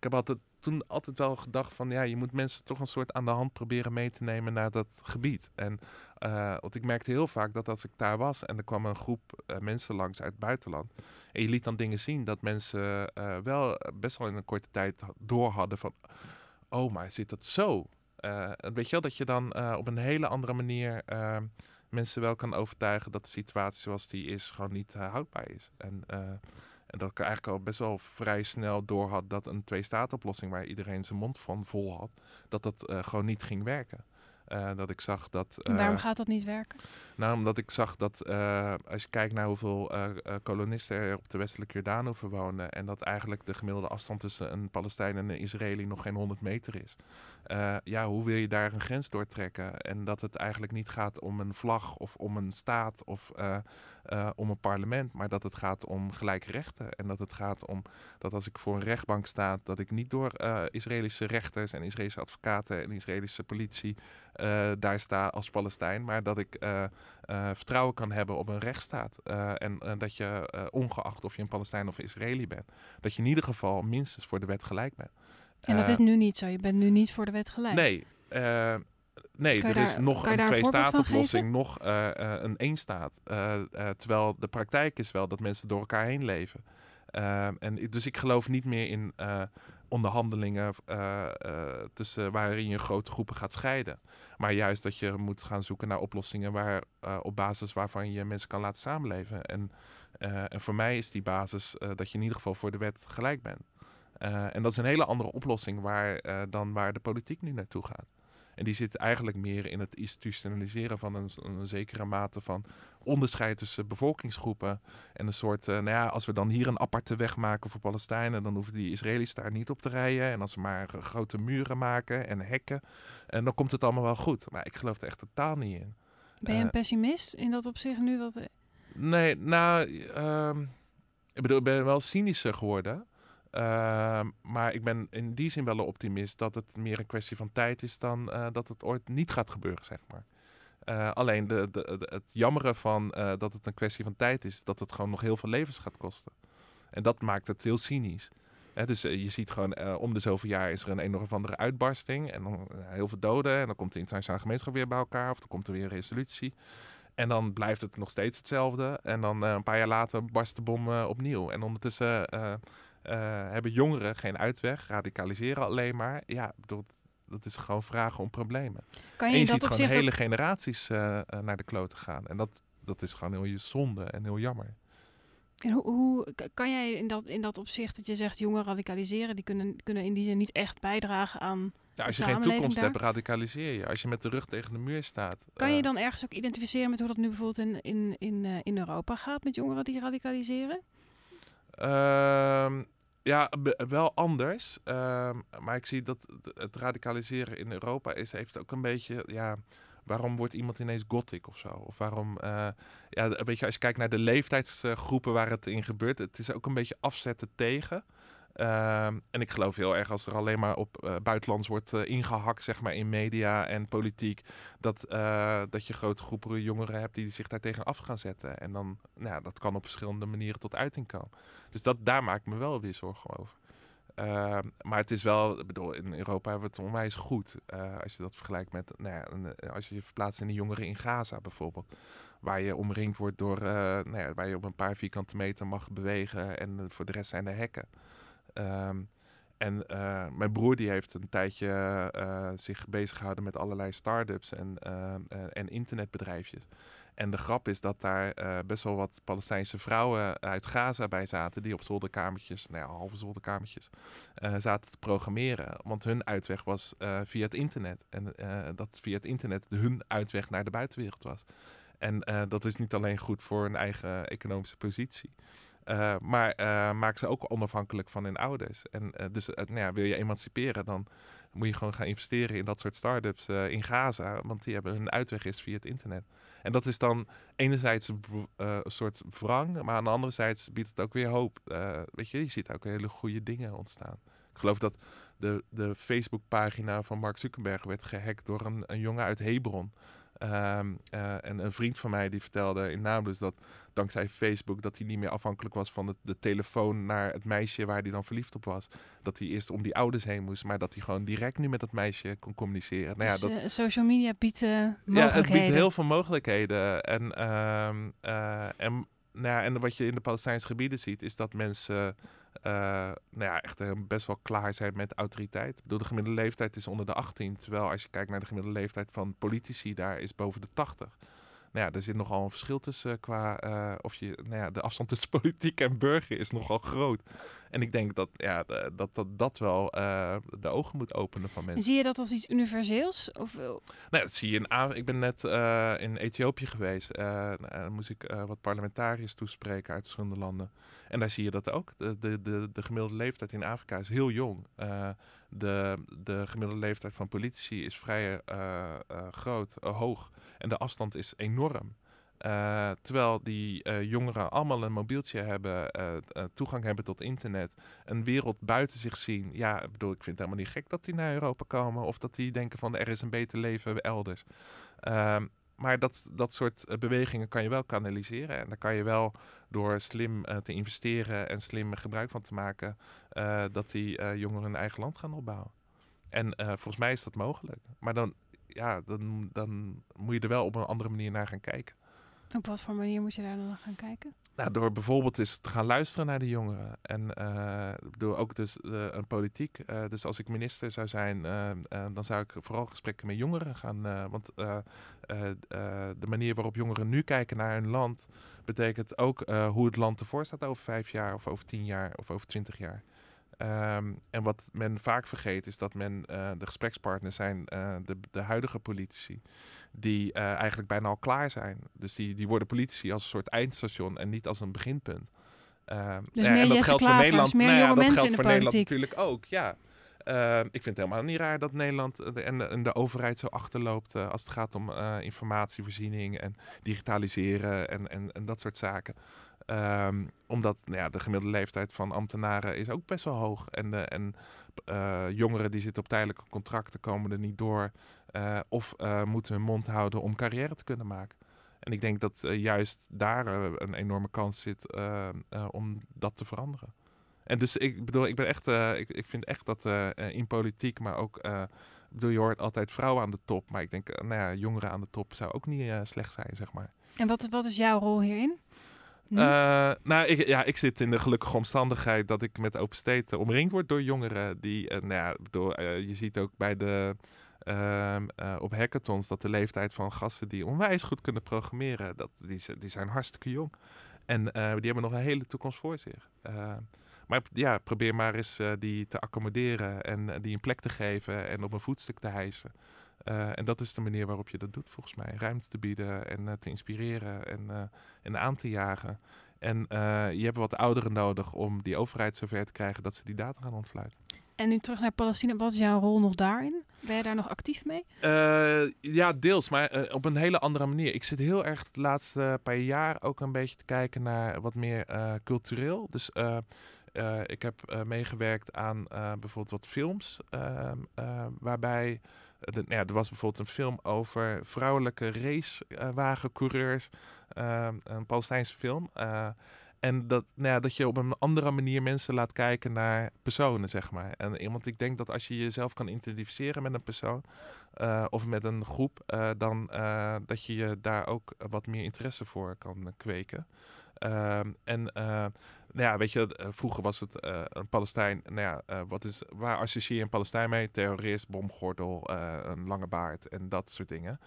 ik heb altijd, toen altijd wel gedacht van ja, je moet mensen toch een soort aan de hand proberen mee te nemen naar dat gebied. En uh, want ik merkte heel vaak dat als ik daar was en er kwam een groep uh, mensen langs uit het buitenland. En je liet dan dingen zien dat mensen uh, wel best wel in een korte tijd door hadden van oh, maar zit dat zo? weet je wel, dat je dan op een hele andere manier mensen wel kan overtuigen dat de situatie zoals die is gewoon niet houdbaar is. En en dat ik eigenlijk al best wel vrij snel door had dat een twee-staat-oplossing waar iedereen zijn mond van vol had, dat dat uh, gewoon niet ging werken. Uh, dat ik zag dat. Uh, waarom gaat dat niet werken? Nou, omdat ik zag dat als je kijkt naar hoeveel kolonisten er op de westelijke Jordaan hoeven wonen. en dat eigenlijk de gemiddelde afstand tussen een Palestijn en een Israëli nog geen 100 meter is. Ja, hoe wil je daar een grens doortrekken? En dat het eigenlijk niet gaat om een vlag of om een staat of uh, om een parlement, maar dat het gaat om gelijke rechten. En dat het gaat om dat als ik voor een rechtbank sta, dat ik niet door Israëlische rechters en Israëlische advocaten en Israëlische politie daar sta als Palestijn, maar dat ik vertrouwen kan hebben op een rechtsstaat. en dat je, ongeacht of je een Palestijn of Israëli bent, dat je in ieder geval minstens voor de wet gelijk bent. En dat is nu niet zo. Je bent nu niet voor de wet gelijk. Nee. Nee, er is nog een twee-staat-oplossing, nog uh, uh, een één-staat. Uh, terwijl de praktijk is wel dat mensen door elkaar heen leven. En dus ik geloof niet meer in onderhandelingen tussen, waarin je grote groepen gaat scheiden. Maar juist dat je moet gaan zoeken naar oplossingen waar, op basis waarvan je mensen kan laten samenleven. En, en voor mij is die basis dat je in ieder geval voor de wet gelijk bent. En dat is een hele andere oplossing waar, dan waar de politiek nu naartoe gaat. En die zit eigenlijk meer in het institutionaliseren van een, een zekere mate van onderscheid tussen bevolkingsgroepen. En een soort, uh, nou ja, als we dan hier een aparte weg maken voor Palestijnen, dan hoeven die Israëli's daar niet op te rijden. En als we maar grote muren maken en hekken, en dan komt het allemaal wel goed. Maar ik geloof er echt totaal niet in. Ben je een pessimist in dat opzicht nu? Wat... Nee, nou, uh, ik bedoel, ik ben wel cynischer geworden. Uh, maar ik ben in die zin wel een optimist dat het meer een kwestie van tijd is dan uh, dat het ooit niet gaat gebeuren, zeg maar. Uh, alleen de, de, het jammere van uh, dat het een kwestie van tijd is, dat het gewoon nog heel veel levens gaat kosten. En dat maakt het heel cynisch. Hè, dus je ziet gewoon om de zoveel jaar is er een een of andere uitbarsting en dan heel veel doden en dan komt de internationale gemeenschap weer bij elkaar of dan komt er weer een resolutie. En dan blijft het nog steeds hetzelfde. En dan een paar jaar later barst de bom opnieuw. En ondertussen hebben jongeren geen uitweg, radicaliseren alleen maar. Ja, bedoel, dat is gewoon vragen om problemen. Kan je en je ziet gewoon hele generaties uh, naar de kloten gaan. En dat, dat is gewoon heel zonde en heel jammer. En hoe, hoe, kan jij in dat, in dat opzicht dat je zegt jongeren radicaliseren, die kunnen, kunnen in die zin niet echt bijdragen aan. Ja, als je geen toekomst hebt, radicaliseer je. Als je met de rug tegen de muur staat. Kan je dan ergens ook identificeren met hoe dat nu bijvoorbeeld in, in, in, in Europa gaat met jongeren die radicaliseren? Ehm, ja, wel anders. Ehm, maar ik zie dat het radicaliseren in Europa is, heeft ook een beetje. Ja, waarom wordt iemand ineens gothic of zo? Of waarom. Uh, ja, een beetje als je kijkt naar de leeftijdsgroepen waar het in gebeurt. Het is ook een beetje afzetten tegen. Ehm, en ik geloof heel erg als er alleen maar op uh, buitenlands wordt uh, ingehakt, zeg maar, in media en politiek, dat, uh, dat je grote groepen jongeren hebt die zich daar tegen af gaan zetten. En dan, nou, dat kan op verschillende manieren tot uiting komen. Dus dat, daar maak ik me wel weer zorgen over. Ehm, maar het is wel, ik bedoel, in Europa hebben we het onwijs goed. als je dat vergelijkt met, nou ja, als je je verplaatst in de jongeren in Gaza bijvoorbeeld waar je omringd wordt door, nou ja, waar je op een paar vierkante meter mag bewegen en voor de rest zijn er hekken. Um, en uh, mijn broer die heeft een tijdje uh, zich bezig gehouden met allerlei start-ups en, uh, en internetbedrijfjes. En de grap is dat daar best wel wat Palestijnse vrouwen uit Gaza bij zaten, die op zolderkamertjes, nou halve zolderkamertjes, zaten te programmeren. Want hun uitweg was via het internet. En dat via het internet hun uitweg naar de buitenwereld was. En dat is niet alleen goed voor hun eigen economische positie. Uh, maar uh, maak ze ook onafhankelijk van hun ouders. En uh, dus nou ja, wil je emanciperen, dan moet je gewoon gaan investeren in dat soort start-ups in Gaza. Want die hebben hun uitweg is via het internet. En dat is dan enerzijds een, een soort wrang, maar aan de andere zijde biedt het ook weer hoop. weet je, je ziet ook hele goede dingen ontstaan. Ik geloof dat de, de Facebookpagina van Mark Zuckerberg werd gehackt door een, een jongen uit Hebron. Um, uh, en een vriend van mij die vertelde in Nablus dat dankzij Facebook dat hij niet meer afhankelijk was van de telefoon naar het meisje waar hij dan verliefd op was. Dat hij eerst om die ouders heen moest, maar dat hij gewoon direct nu met dat meisje kon communiceren. Nou ja, dus, dat, uh, social media biedt uh, mogelijkheden. Ja, het biedt heel veel mogelijkheden. En, um, en, nou ja, en wat je in de Palestijnse gebieden ziet, is dat mensen uh, nou ja, echt uh, best wel klaar zijn met autoriteit. Ik bedoel, de gemiddelde leeftijd is onder de 18. Terwijl als je kijkt naar de gemiddelde leeftijd van politici, daar is boven de 80. Nou ja, er zit nogal een verschil tussen qua uh, of je, nou ja, de afstand tussen politiek en burger is nogal groot. En ik denk dat ja, dat, dat, dat wel uh, de ogen moet openen van mensen. Zie je dat als iets universeels? Of... Nou, dat zie je in Ik ben net uh, in Ethiopië geweest. Dan moest ik wat parlementariërs toespreken uit verschillende landen. En daar zie je dat ook. De, de, de, de gemiddelde leeftijd in Afrika is heel jong. De, de gemiddelde leeftijd van politici is vrij groot, hoog. En de afstand is enorm. Terwijl die jongeren allemaal een mobieltje hebben, toegang hebben tot internet, een wereld buiten zich zien. Ja, ik bedoel, ik vind het helemaal niet gek dat die naar Europa komen of dat die denken van er is een beter leven elders. Maar dat, dat soort bewegingen kan je wel kanaliseren en daar kan je wel door slim te investeren en slim gebruik van te maken, dat die jongeren hun eigen land gaan opbouwen. En volgens mij is dat mogelijk. Maar dan, ja, dan, dan moet je er wel op een andere manier naar gaan kijken. Op wat voor manier moet je daar dan gaan kijken? Nou, door bijvoorbeeld eens te gaan luisteren naar de jongeren. En uh, door ook dus uh, een politiek. Uh, dus als ik minister zou zijn, dan zou ik vooral gesprekken met jongeren gaan. want de manier waarop jongeren nu kijken naar hun land, betekent ook hoe het land ervoor staat over vijf jaar, of over tien jaar, of over twintig jaar. Um, en wat men vaak vergeet is dat men uh, de gesprekspartners zijn uh, de, de, huidige politici. Die uh, eigenlijk bijna al klaar zijn. Dus die, die worden politici als een soort eindstation en niet als een beginpunt. Um, dus ja, en dat geldt voor Nederland. Nou ja, dat geldt voor Nederland natuurlijk ook. Ja. Uh, ik vind het helemaal niet raar dat Nederland en de, en de overheid zo achterloopt uh, als het gaat om uh, informatievoorziening en digitaliseren en, en, en dat soort zaken. Um, omdat nou ja, de gemiddelde leeftijd van ambtenaren is ook best wel hoog. En, uh, en uh, jongeren die zitten op tijdelijke contracten komen er niet door. Uh, of moeten hun mond houden om carrière te kunnen maken. En ik denk dat juist daar een enorme kans zit om dat te veranderen. En dus ik bedoel, ik ben echt, ik, ik vind echt dat in politiek, maar ook bedoel, je hoort altijd vrouwen aan de top. Maar ik denk, nou ja, jongeren aan de top zou ook niet slecht zijn, zeg maar. En wat, wat is jouw rol hierin? Uh, nou, ik, ja, ik zit in de gelukkige omstandigheid dat ik met Open State omringd word door jongeren. Die, uh, nou ja, door, je ziet ook bij de, ehm, op hackathons dat de leeftijd van gasten die onwijs goed kunnen programmeren, dat, die, die zijn hartstikke jong. En die hebben nog een hele toekomst voor zich. maar ja, probeer maar eens die te accommoderen en die een plek te geven en op een voetstuk te hijsen. Uh, en dat is de manier waarop je dat doet, volgens mij. Ruimte te bieden en uh, te inspireren en, uh, en aan te jagen. En je hebt wat ouderen nodig om die overheid zover te krijgen dat ze die data gaan ontsluiten. En nu terug naar Palestina, wat is jouw rol nog daarin? Ben je daar nog actief mee? ja, deels, maar op een hele andere manier. Ik zit heel erg de laatste paar jaar ook een beetje te kijken naar wat meer cultureel. Dus ik heb meegewerkt aan bijvoorbeeld wat films, ehm, waarbij de, nou ja, er was bijvoorbeeld een film over vrouwelijke racewagencoureurs. Uh, een Palestijnse film. Uh, en dat, nou ja, dat je op een andere manier mensen laat kijken naar personen, zeg maar. En, want ik denk dat als je jezelf kan identificeren met een persoon of met een groep, dan dat je je daar ook wat meer interesse voor kan kweken. Ehm, en nou ja, weet je, vroeger was het een Palestijn. Nou ja, wat is, waar associeer je een Palestijn mee? Terrorist, bomgordel, een lange baard en dat soort dingen.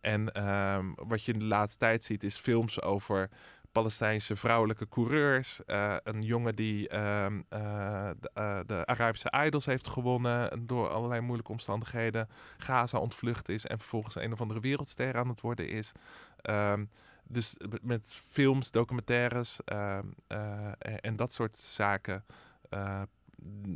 En um, wat je in de laatste tijd ziet, is films over Palestijnse vrouwelijke coureurs. Een jongen die uh, de, de, Arabische Idols heeft gewonnen door allerlei moeilijke omstandigheden. Gaza ontvlucht is en vervolgens een of andere wereldster aan het worden is. Um, dus met films, documentaires ehm, en, en, dat soort zaken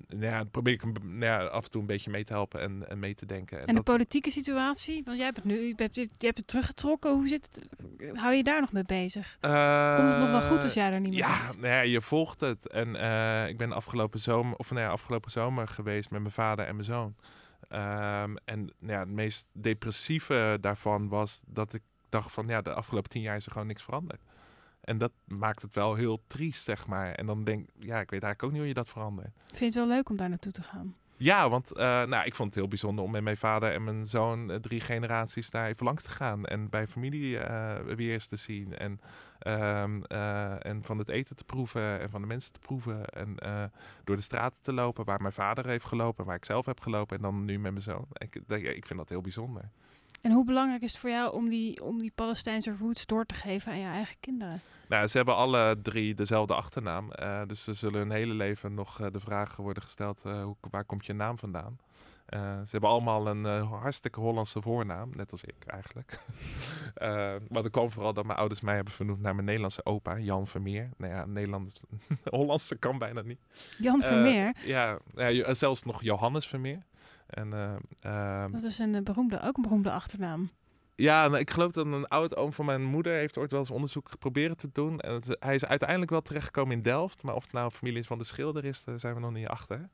nou ja, probeer ik nou ja, af en toe een beetje mee te helpen en, en mee te denken. En, en de politieke situatie? Want jij hebt het nu, je hebt, je hebt het teruggetrokken. Hoe zit het? Hou je daar nog mee bezig? Uh, Komt het nog wel goed als jij er niet meer ja, Nou ja, je volgt het. En uh, ik ben afgelopen zomer, of nou ja, afgelopen zomer geweest met mijn vader en mijn zoon. Um, en nou ja, het meest depressieve daarvan was dat ik dacht van ja, de afgelopen tien jaar is er gewoon niks veranderd. En dat maakt het wel heel triest, zeg maar. En dan denk ik, ja, ik weet eigenlijk ook niet hoe je dat verandert. Vind je het wel leuk om daar naartoe te gaan? Ja, want uh, nou, ik vond het heel bijzonder om met mijn vader en mijn zoon uh, drie generaties daar even langs te gaan. En bij familie uh, weer eens te zien. En, ehm, en van het eten te proeven en van de mensen te proeven. En door de straten te lopen waar mijn vader heeft gelopen, waar ik zelf heb gelopen. En dan nu met mijn zoon. Ik, ik vind dat heel bijzonder. En hoe belangrijk is het voor jou om die, om die Palestijnse roots door te geven aan je eigen kinderen? Nou, ze hebben alle drie dezelfde achternaam. Uh, dus ze zullen hun hele leven nog uh, de vraag worden gesteld: uh, hoe, waar komt je naam vandaan? ze hebben allemaal een hartstikke Hollandse voornaam, net als ik eigenlijk. maar dat kwam vooral dat mijn ouders mij hebben vernoemd naar mijn Nederlandse opa, Jan Vermeer. Nou ja, Nederlands, Hollandse kan bijna niet. Jan Vermeer? Ja, ja, zelfs nog Johannes Vermeer. En, uh, dat is een beroemde, ook een beroemde achternaam. Ja, nou, ik geloof dat een oud oom van mijn moeder heeft ooit wel eens onderzoek geprobeerd te doen. En hij is uiteindelijk wel terechtgekomen in Delft. Maar of het nou familie is van de schilder is, daar zijn we nog niet achter.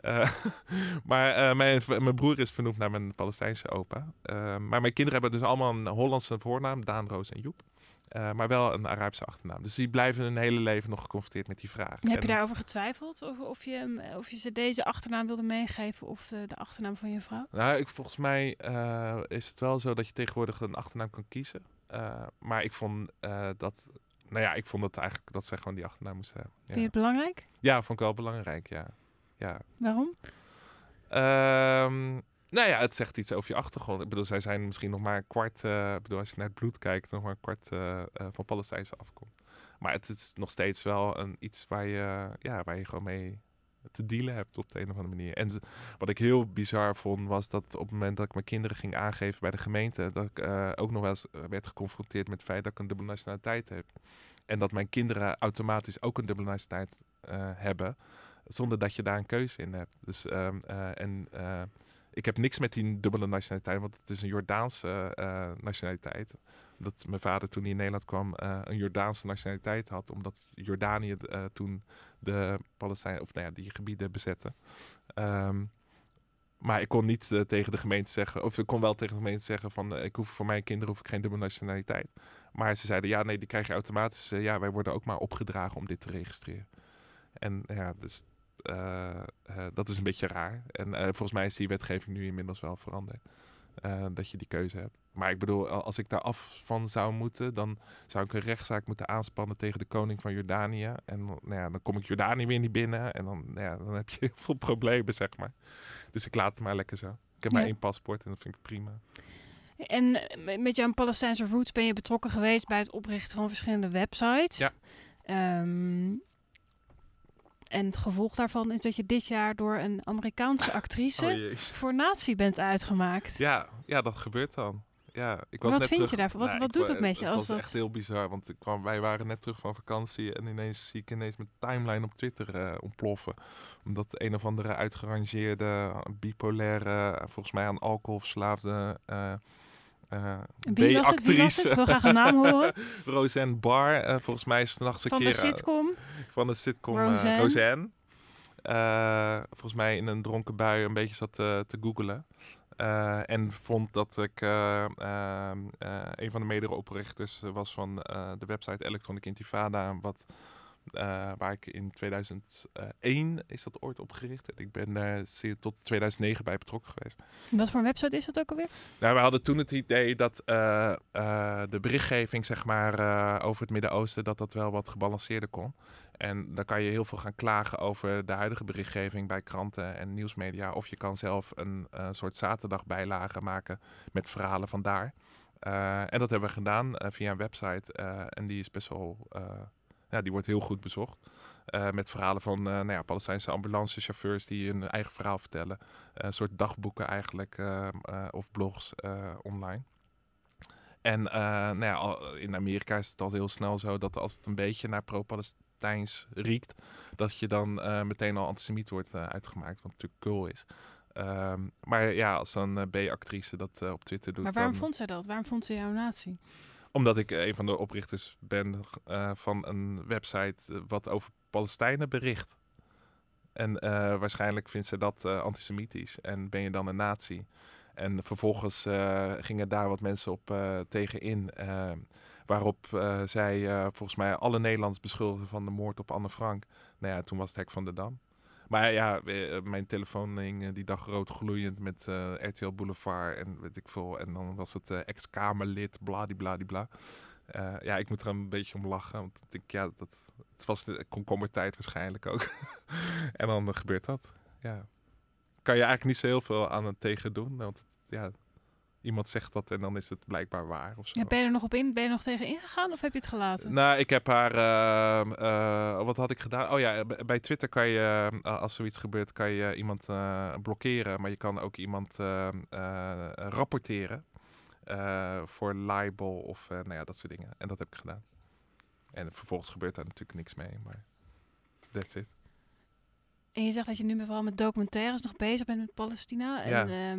Uh, maar uh, mijn, mijn broer is vernoemd naar mijn Palestijnse opa. maar mijn kinderen hebben dus allemaal een Hollandse voornaam, Daan, Roos en Joep. Uh, maar wel een Arabische achternaam. Dus die blijven hun hele leven nog geconfronteerd met die vraag. En heb je daarover getwijfeld? Of, of, je, of je ze deze achternaam wilde meegeven of de, de achternaam van je vrouw? Nou, ik, volgens mij uh, is het wel zo dat je tegenwoordig een achternaam kan kiezen. Uh, maar ik vond dat... Nou ja, ik vond dat eigenlijk dat zij gewoon die achternaam moesten hebben. Vind je het belangrijk? Ja, vond ik wel belangrijk, ja. ja. Waarom? Um, nou ja, het zegt iets over je achtergrond. Ik bedoel, zij zijn misschien nog maar een kwart, uh, ik bedoel, als je naar het bloed kijkt, nog maar een kwart uh, uh, van Palestijnse afkomst. Maar het is nog steeds wel een, iets waar je, ja, waar je gewoon mee te dealen hebt op de een of andere manier. En wat ik heel bizar vond, was dat op het moment dat ik mijn kinderen ging aangeven bij de gemeente, dat ik ook nog wel eens werd geconfronteerd met het feit dat ik een dubbele nationaliteit heb. En dat mijn kinderen automatisch ook een dubbele nationaliteit hebben, zonder dat je daar een keuze in hebt. Dus, um, en ik heb niks met die dubbele nationaliteit, want het is een Jordaanse uh, nationaliteit. Dat mijn vader toen hij in Nederland kwam uh, een Jordaanse nationaliteit had, omdat Jordanië uh, toen de Palestijn of nou ja, die gebieden bezette. Um, maar ik kon niet tegen de gemeente zeggen, of ik kon wel tegen de gemeente zeggen van ik hoef voor mijn kinderen hoef ik geen dubbele nationaliteit. Maar ze zeiden ja, nee, die krijg je automatisch. ja, wij worden ook maar opgedragen om dit te registreren. En ja, dus dat is een beetje raar. En uh, volgens mij is die wetgeving nu inmiddels wel veranderd. dat je die keuze hebt. Maar ik bedoel, als ik daar af van zou moeten, dan zou ik een rechtszaak moeten aanspannen tegen de koning van Jordanië. En nou ja, dan kom ik Jordanië weer niet binnen. En dan, nou ja, dan heb je heel veel problemen, zeg maar. Dus ik laat het maar lekker zo. Ik heb ja. maar één paspoort en dat vind ik prima. En met jouw Palestijnse roots ben je betrokken geweest bij het oprichten van verschillende websites. Ja. Um, en het gevolg daarvan is dat je dit jaar door een Amerikaanse actrice oh voor nazi bent uitgemaakt. Ja, ja, dat gebeurt dan. Ja, ik was wat net vind terug... je daarvan? Wat, nou, wat doet het met je? Het als was echt heel bizar, want ik kwam, wij waren net terug van vakantie en ineens zie ik ineens mijn timeline op Twitter uh, ontploffen. Omdat een of andere uitgerangeerde, bipolaire, volgens mij aan alcohol verslaafde... Uh, uh, B-actrice. Ik wil graag een naam horen. Roseanne Barr. Uh, volgens mij is het eens een van keer... Van de sitcom? van de sitcom Roseanne. Roseanne. volgens mij in een dronken bui een beetje zat te googelen. en vond dat ik een van de mede-oprichters was van de website Electronic Intifada. Wat uh, waar ik in 2001 is dat ooit opgericht. En ik ben daar uh, tot 2009 bij betrokken geweest. Wat voor een website is dat ook alweer? Nou, we hadden toen het idee dat uh, de berichtgeving zeg maar, over het Midden-Oosten... dat dat wel wat gebalanceerder kon. En dan kan je heel veel gaan klagen over de huidige berichtgeving bij kranten en nieuwsmedia. Of je kan zelf een soort zaterdagbijlage maken met verhalen van daar. en dat hebben we gedaan via een website. en die is best wel ja, die wordt heel goed bezocht. Uh, met verhalen van uh, nou ja, Palestijnse ambulancechauffeurs die hun eigen verhaal vertellen. Uh, een soort dagboeken eigenlijk, of blogs online. En eh, nou ja, in Amerika is het al heel snel zo dat als het een beetje naar pro-Palestijns riekt, dat je dan eh, meteen al antisemiet wordt eh, uitgemaakt, wat natuurlijk cool is. Ehm, maar ja, als een eh, B-actrice dat eh, op Twitter doet, Maar waarom dan- vond zij dat? Waarom vond ze jouw natie? Omdat ik eh, een van de oprichters ben eh, van een website eh, wat over Palestijnen bericht. En waarschijnlijk vindt ze dat antisemitisch. En ben je dan een nazi. En vervolgens gingen daar wat mensen op tegen in. waarop zij volgens mij alle Nederlands beschuldigden van de moord op Anne Frank. Nou ja, toen was het hek van de Dam. Maar ja, eh, mijn telefoon hing eh, die dag rood gloeiend met eh, RTL Boulevard en weet ik veel. En dan was het ex-Kamerlid, bladibladibla. Eh ja, ik moet er een beetje om lachen. Want ik denk, ja, dat, het was de komkommertijd waarschijnlijk ook. en dan gebeurt dat. Ja. Kan je eigenlijk niet zo heel veel aan het tegen doen. Want het- ja, iemand zegt dat en dan is het blijkbaar waar of zo. Ja, ben je er nog op in? Ben je nog tegen ingegaan of heb je het gelaten? Nou, ik heb haar. ehm, eh, wat had ik gedaan? Oh ja, bij Twitter kan je, eh, als zoiets gebeurt, kan je iemand eh, blokkeren. Maar je kan ook iemand eh, eh, rapporteren. voor libel of nou ja, dat soort dingen. En dat heb ik gedaan. En vervolgens gebeurt daar natuurlijk niks mee. Maar that's it. En je zegt dat je nu vooral met documentaires nog bezig bent met Palestina. En, Ja.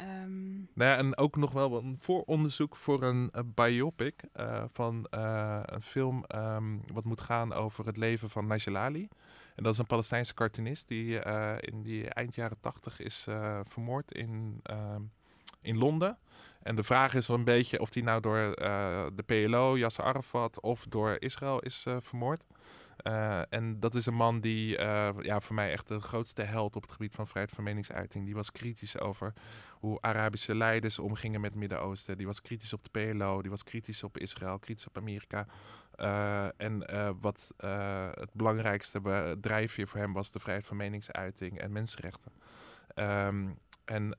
Ehm, Nou ja, en ook nog wel een vooronderzoek voor een eh, biopic eh, van eh, een film ehm, wat moet gaan over het leven van Najalali. En dat is een Palestijnse cartoonist die in die eind jaren tachtig is vermoord in, ehm, in Londen. En de vraag is een beetje of die nou door de PLO, Yasser Arafat of door Israël is vermoord. En dat is een man die ja, voor mij echt de grootste held op het gebied van vrijheid van meningsuiting. Die was kritisch over hoe Arabische leiders omgingen met het Midden-Oosten. Die was kritisch op de PLO, die was kritisch op Israël, kritisch op Amerika. Eh, en eh, wat eh, het belangrijkste be- drijfveer voor hem was de vrijheid van meningsuiting en mensenrechten. Ehm, en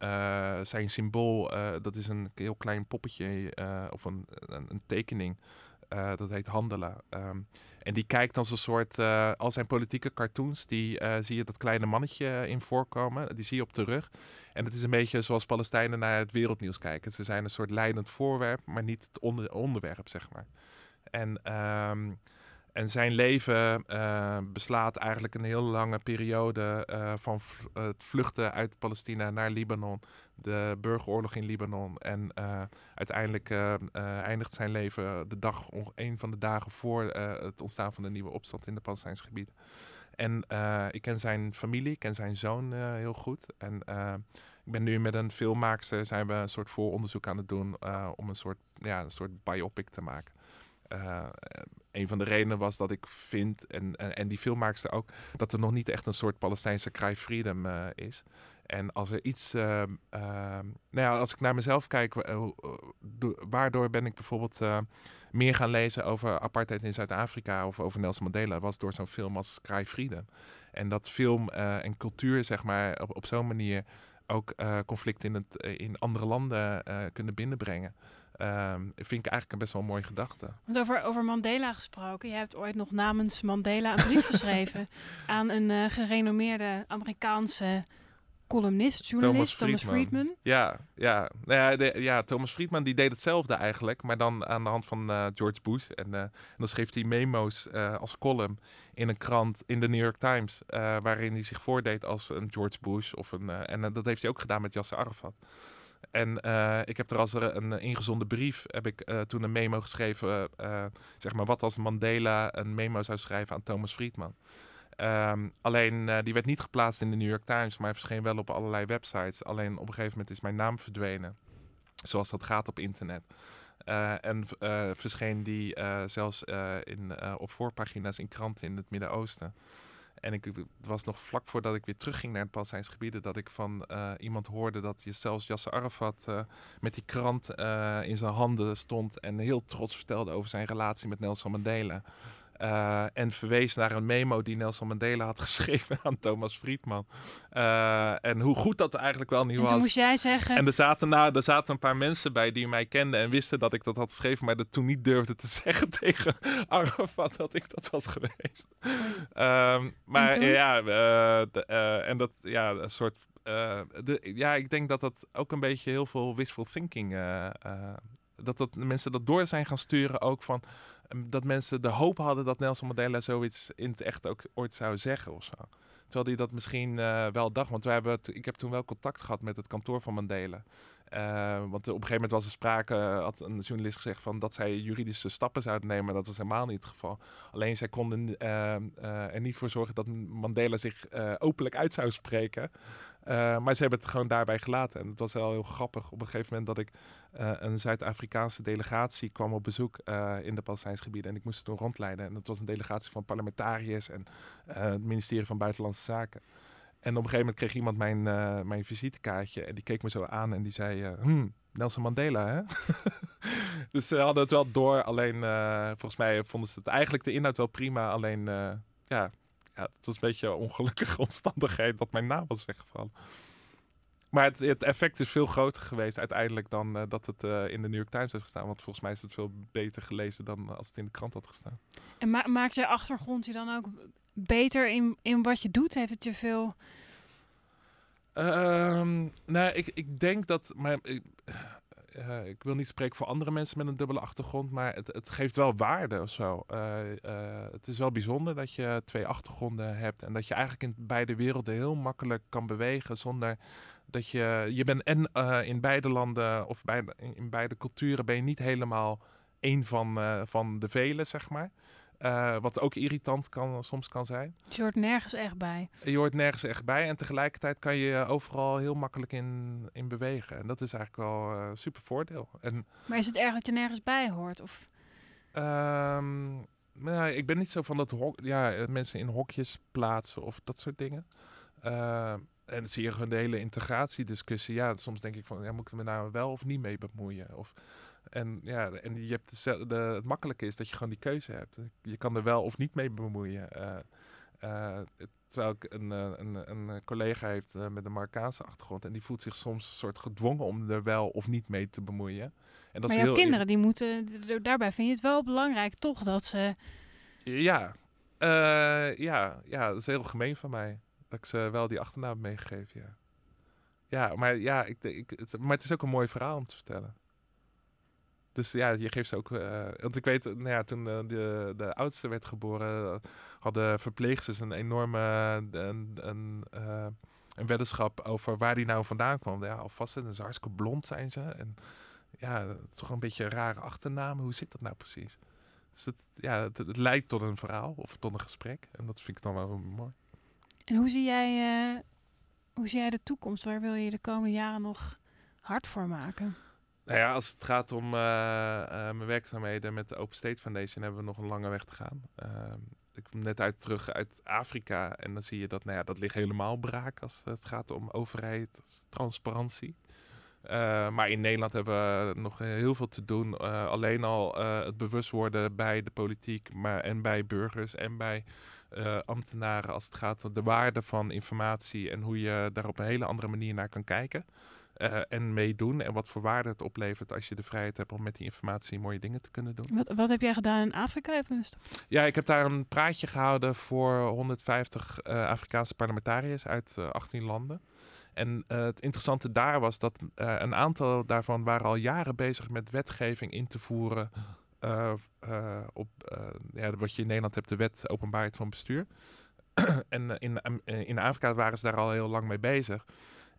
zijn symbool, dat is een heel klein poppetje of een, een tekening. Eh, dat heet Handelen. Ehm, en die kijkt als een soort, eh, al zijn politieke cartoons, die eh, zie je dat kleine mannetje in voorkomen. Die zie je op de rug. En het is een beetje zoals Palestijnen naar het wereldnieuws kijken. Ze zijn een soort leidend voorwerp, maar niet het onder- onderwerp, zeg maar. En, ehm, en zijn leven eh, beslaat eigenlijk een heel lange periode eh, van eh, het vluchten uit Palestina naar Libanon. De burgeroorlog in Libanon. En uiteindelijk eindigt zijn leven de dag, een van de dagen voor het ontstaan van de nieuwe opstand in de Palestijnse gebieden. En ik ken zijn familie, ik ken zijn zoon heel goed. En ik ben nu met een filmmaakster, zijn we een soort vooronderzoek aan het doen om een soort, ja, een soort biopic te maken. Eh, een van de redenen was dat ik vind, en, en, en die filmmaakster ook, dat er nog niet echt een soort Palestijnse cry freedom eh, is. En als er iets, ehm, ehm, nou ja, als ik naar mezelf kijk, eh, eh, waardoor ben ik bijvoorbeeld eh, meer gaan lezen over apartheid in Zuid-Afrika of over Nelson Mandela, was door zo'n film als Cry Freedom. En dat film eh, en cultuur, zeg maar, op, op zo'n manier ook eh conflicten in, het, eh, in andere landen eh, kunnen binnenbrengen. Ehm, vind ik eigenlijk een best wel een mooie gedachte. Want over, over Mandela gesproken. Je hebt ooit nog namens Mandela een brief geschreven aan een eh, gerenommeerde Amerikaanse columnist, journalist, Thomas Friedman. Ja, ja. Nou ja, de- ja, Thomas Friedman die deed hetzelfde eigenlijk, maar dan aan de hand van eh, George Bush. En, eh, en dan schreef hij memo's als column in een krant in de New York Times, waarin hij zich voordeed als een George Bush. Of een, en dat heeft hij ook gedaan met Yasser Arafat. En eh, ik heb er als er een ingezonden brief, heb ik eh, toen een memo geschreven, eh, zeg maar wat als Mandela een memo zou schrijven aan Thomas Friedman. Ehm, alleen eh, die werd niet geplaatst in de New York Times, maar verscheen wel op allerlei websites. Alleen op een gegeven moment is mijn naam verdwenen. Zoals dat gaat op internet. Eh, en eh, verscheen die eh, zelfs eh, in, eh, op voorpagina's in kranten in het Midden-Oosten. En ik, het was nog vlak voordat ik weer terugging naar het Palestijnse gebieden, dat ik van eh, iemand hoorde dat je zelfs Yasser Arafat eh, met die krant eh, in zijn handen stond en heel trots vertelde over zijn relatie met Nelson Mandela. Eh, en verwees naar een memo die Nelson Mandela had geschreven aan Thomas Friedman. Eh, en hoe goed dat eigenlijk wel niet En was. toen moest jij zeggen, En er zaten, nou, er zaten een paar mensen bij die mij kenden en wisten dat ik dat had geschreven, maar dat toen niet durfde te zeggen tegen Arafat dat ik dat was geweest. Ehm, maar ja, eh, de- en dat, ja, een soort, de, ja, ik denk dat dat ook een beetje heel veel wishful thinking dat, dat mensen dat door zijn gaan sturen ook van dat mensen de hoop hadden dat Nelson Mandela zoiets in het echt ook ooit zou zeggen of zo. Terwijl hij dat misschien uh, wel dacht. Want wij hebben ik heb toen wel contact gehad met het kantoor van Mandela. Uh, want op een gegeven moment was er sprake, had een journalist gezegd van dat zij juridische stappen zouden nemen. Dat was helemaal niet het geval. Alleen zij konden er niet voor zorgen dat Mandela zich openlijk uit zou spreken. Uh, maar ze hebben het gewoon daarbij gelaten. En het was wel heel grappig. Op een gegeven moment dat ik uh, een Zuid-Afrikaanse delegatie kwam op bezoek uh, in de Palestijnse gebieden. En ik moest het toen rondleiden. En dat was een delegatie van parlementariërs en het ministerie van Buitenlandse Zaken. En op een gegeven moment kreeg iemand mijn, mijn visitekaartje. En die keek me zo aan en die zei... Hmm, Nelson Mandela, hè? dus ze hadden het wel door. Alleen, volgens mij vonden ze het eigenlijk de inhoud wel prima. Alleen, ja, ja, het was een beetje een ongelukkige omstandigheid dat mijn naam was weggevallen. Maar het, het effect is veel groter geweest uiteindelijk dan uh, dat het uh, in de New York Times heeft gestaan. Want volgens mij is het veel beter gelezen dan als het in de krant had gestaan. En ma maakt je achtergrond je dan ook beter in, in wat je doet? Heeft het je veel... Uh, nou, ik, ik denk dat... Mijn, ik, uh, ik wil niet spreken voor andere mensen met een dubbele achtergrond, maar het, het geeft wel waarde of zo. Uh, uh, het is wel bijzonder dat je twee achtergronden hebt en dat je eigenlijk in beide werelden heel makkelijk kan bewegen zonder dat je, je bent en in beide landen of beide, in beide culturen ben je niet helemaal één van, van de velen, zeg maar. Uh, wat ook irritant kan, soms kan zijn. Je hoort nergens echt bij. Je hoort nergens echt bij. En tegelijkertijd kan je overal heel makkelijk in, in bewegen. En dat is eigenlijk wel uh, super voordeel. En, maar is het erg dat je nergens bij hoort? Of? Um, nou, ik ben niet zo van dat ja, mensen in hokjes plaatsen of dat soort dingen. Uh, en dan zie je gewoon de hele integratiediscussie. Ja, soms denk ik van, ja, moet ik me nou wel of niet mee bemoeien? Of en ja, en je hebt de, de, het makkelijke is dat je gewoon die keuze hebt. Je kan er wel of niet mee bemoeien. Uh, uh, terwijl ik een, eh, een, een collega heeft met een Marokkaanse achtergrond. En die voelt zich soms een soort gedwongen om er wel of niet mee te bemoeien. En dat maar is heel kinderen, die moeten, daarbij vind je het wel belangrijk toch dat ze... Ja, ja, ja, dat is heel gemeen van mij. Dat ik ze wel die achternaam meegegeven, ja. Ja, maar ja, ik, ik, het, maar het is ook een mooi verhaal om te vertellen. Dus ja, je geeft ze ook. Uh, want ik weet, nou ja, toen uh, de, de oudste werd geboren, hadden verpleegsters een enorme een, een, uh, een weddenschap over waar die nou vandaan kwam. Ja, alvast zijn ze hartstikke blond zijn ze. En ja, toch een beetje een rare achternaam. Hoe zit dat nou precies? Dus het, ja, het, het, leidt tot een verhaal of tot een gesprek. En dat vind ik dan wel mooi. En hoe zie jij, hoe zie jij de toekomst? Waar wil je de komende jaren nog hard voor maken? Nou ja, als het gaat om uh, uh, mijn werkzaamheden met de Open State Foundation, hebben we nog een lange weg te gaan. Uh, ik kom net uit, terug uit Afrika en dan zie je dat, nou ja, dat ligt helemaal braak als het gaat om overheid, transparantie. maar in Nederland hebben we nog heel veel te doen. alleen al het bewust worden bij de politiek maar, en bij burgers en bij ambtenaren als het gaat om de waarde van informatie en hoe je daar op een hele andere manier naar kan kijken. Uh, en meedoen. En wat voor waarde het oplevert als je de vrijheid hebt om met die informatie mooie dingen te kunnen doen. Wat, wat heb jij gedaan in Afrika? Even ja, ik heb daar een praatje gehouden voor 150 uh, Afrikaanse parlementariërs uit uh, eh, 18 landen. En het interessante daar was dat een aantal daarvan waren al jaren bezig met wetgeving in te voeren. op ja, wat je in Nederland hebt, de wet openbaarheid van bestuur. en in, in Afrika waren ze daar al heel lang mee bezig.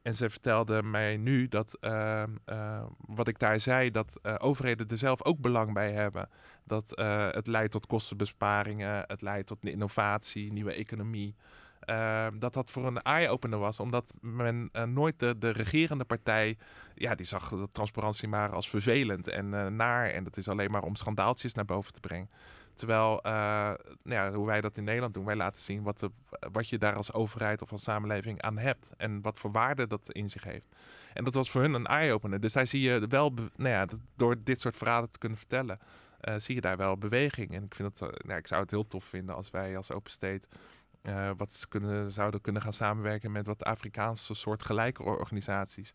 En ze vertelde mij nu dat uh, uh, wat ik daar zei, dat uh, overheden er zelf ook belang bij hebben. Dat eh, het leidt tot kostenbesparingen, het leidt tot innovatie, nieuwe economie. Ehm, dat dat voor een eye-opener was, omdat men nooit de, de regerende partij, ja, die zag de transparantie maar als vervelend en naar. En dat is alleen maar om schandaaltjes naar boven te brengen. Terwijl, uh, nou ja, hoe wij dat in Nederland doen, wij laten zien wat, wat je daar als overheid of als samenleving aan hebt. En wat voor waarde dat in zich heeft. En dat was voor hun een eye-opener. Dus daar zie je wel, nou ja, door dit soort verhalen te kunnen vertellen, uh, zie je daar wel beweging. En ik, vind dat, uh, nou, ik zou het heel tof vinden als wij als Open State wat kunnen, zouden kunnen gaan samenwerken met wat Afrikaanse soort gelijke organisaties.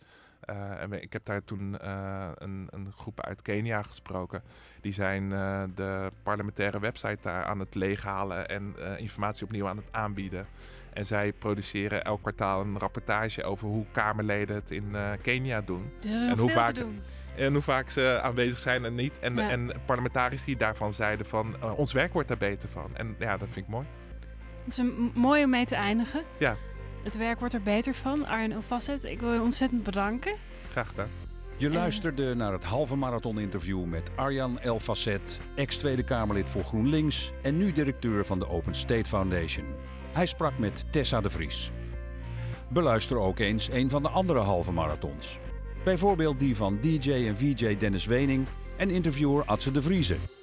Uh, en ik heb daar toen uh, een, een, groep uit Kenia gesproken. Die zijn uh, de parlementaire website daar aan het leeghalen en informatie opnieuw aan het aanbieden. En zij produceren elk kwartaal een rapportage over hoe Kamerleden het in Kenia doen. Dus er is en hoe vaak, doen. En hoe vaak ze aanwezig zijn en niet. En, Ja. en parlementariërs die daarvan zeiden van eh, ons werk wordt daar beter van. En ja, dat vind ik mooi. Het is een m- mooi om mee te eindigen. Ja. Het werk wordt er beter van. Arjen Elfasset, ik wil je ontzettend bedanken. Graag gedaan. Je luisterde naar het halve marathon interview met Arjan Elfacet, ex-Tweede Kamerlid voor GroenLinks en nu directeur van de Open State Foundation. Hij sprak met Tessa de Vries. Beluister ook eens een van de andere halve marathons. Bijvoorbeeld die van DJ en VJ Dennis Wening en interviewer Atze de Vriezen.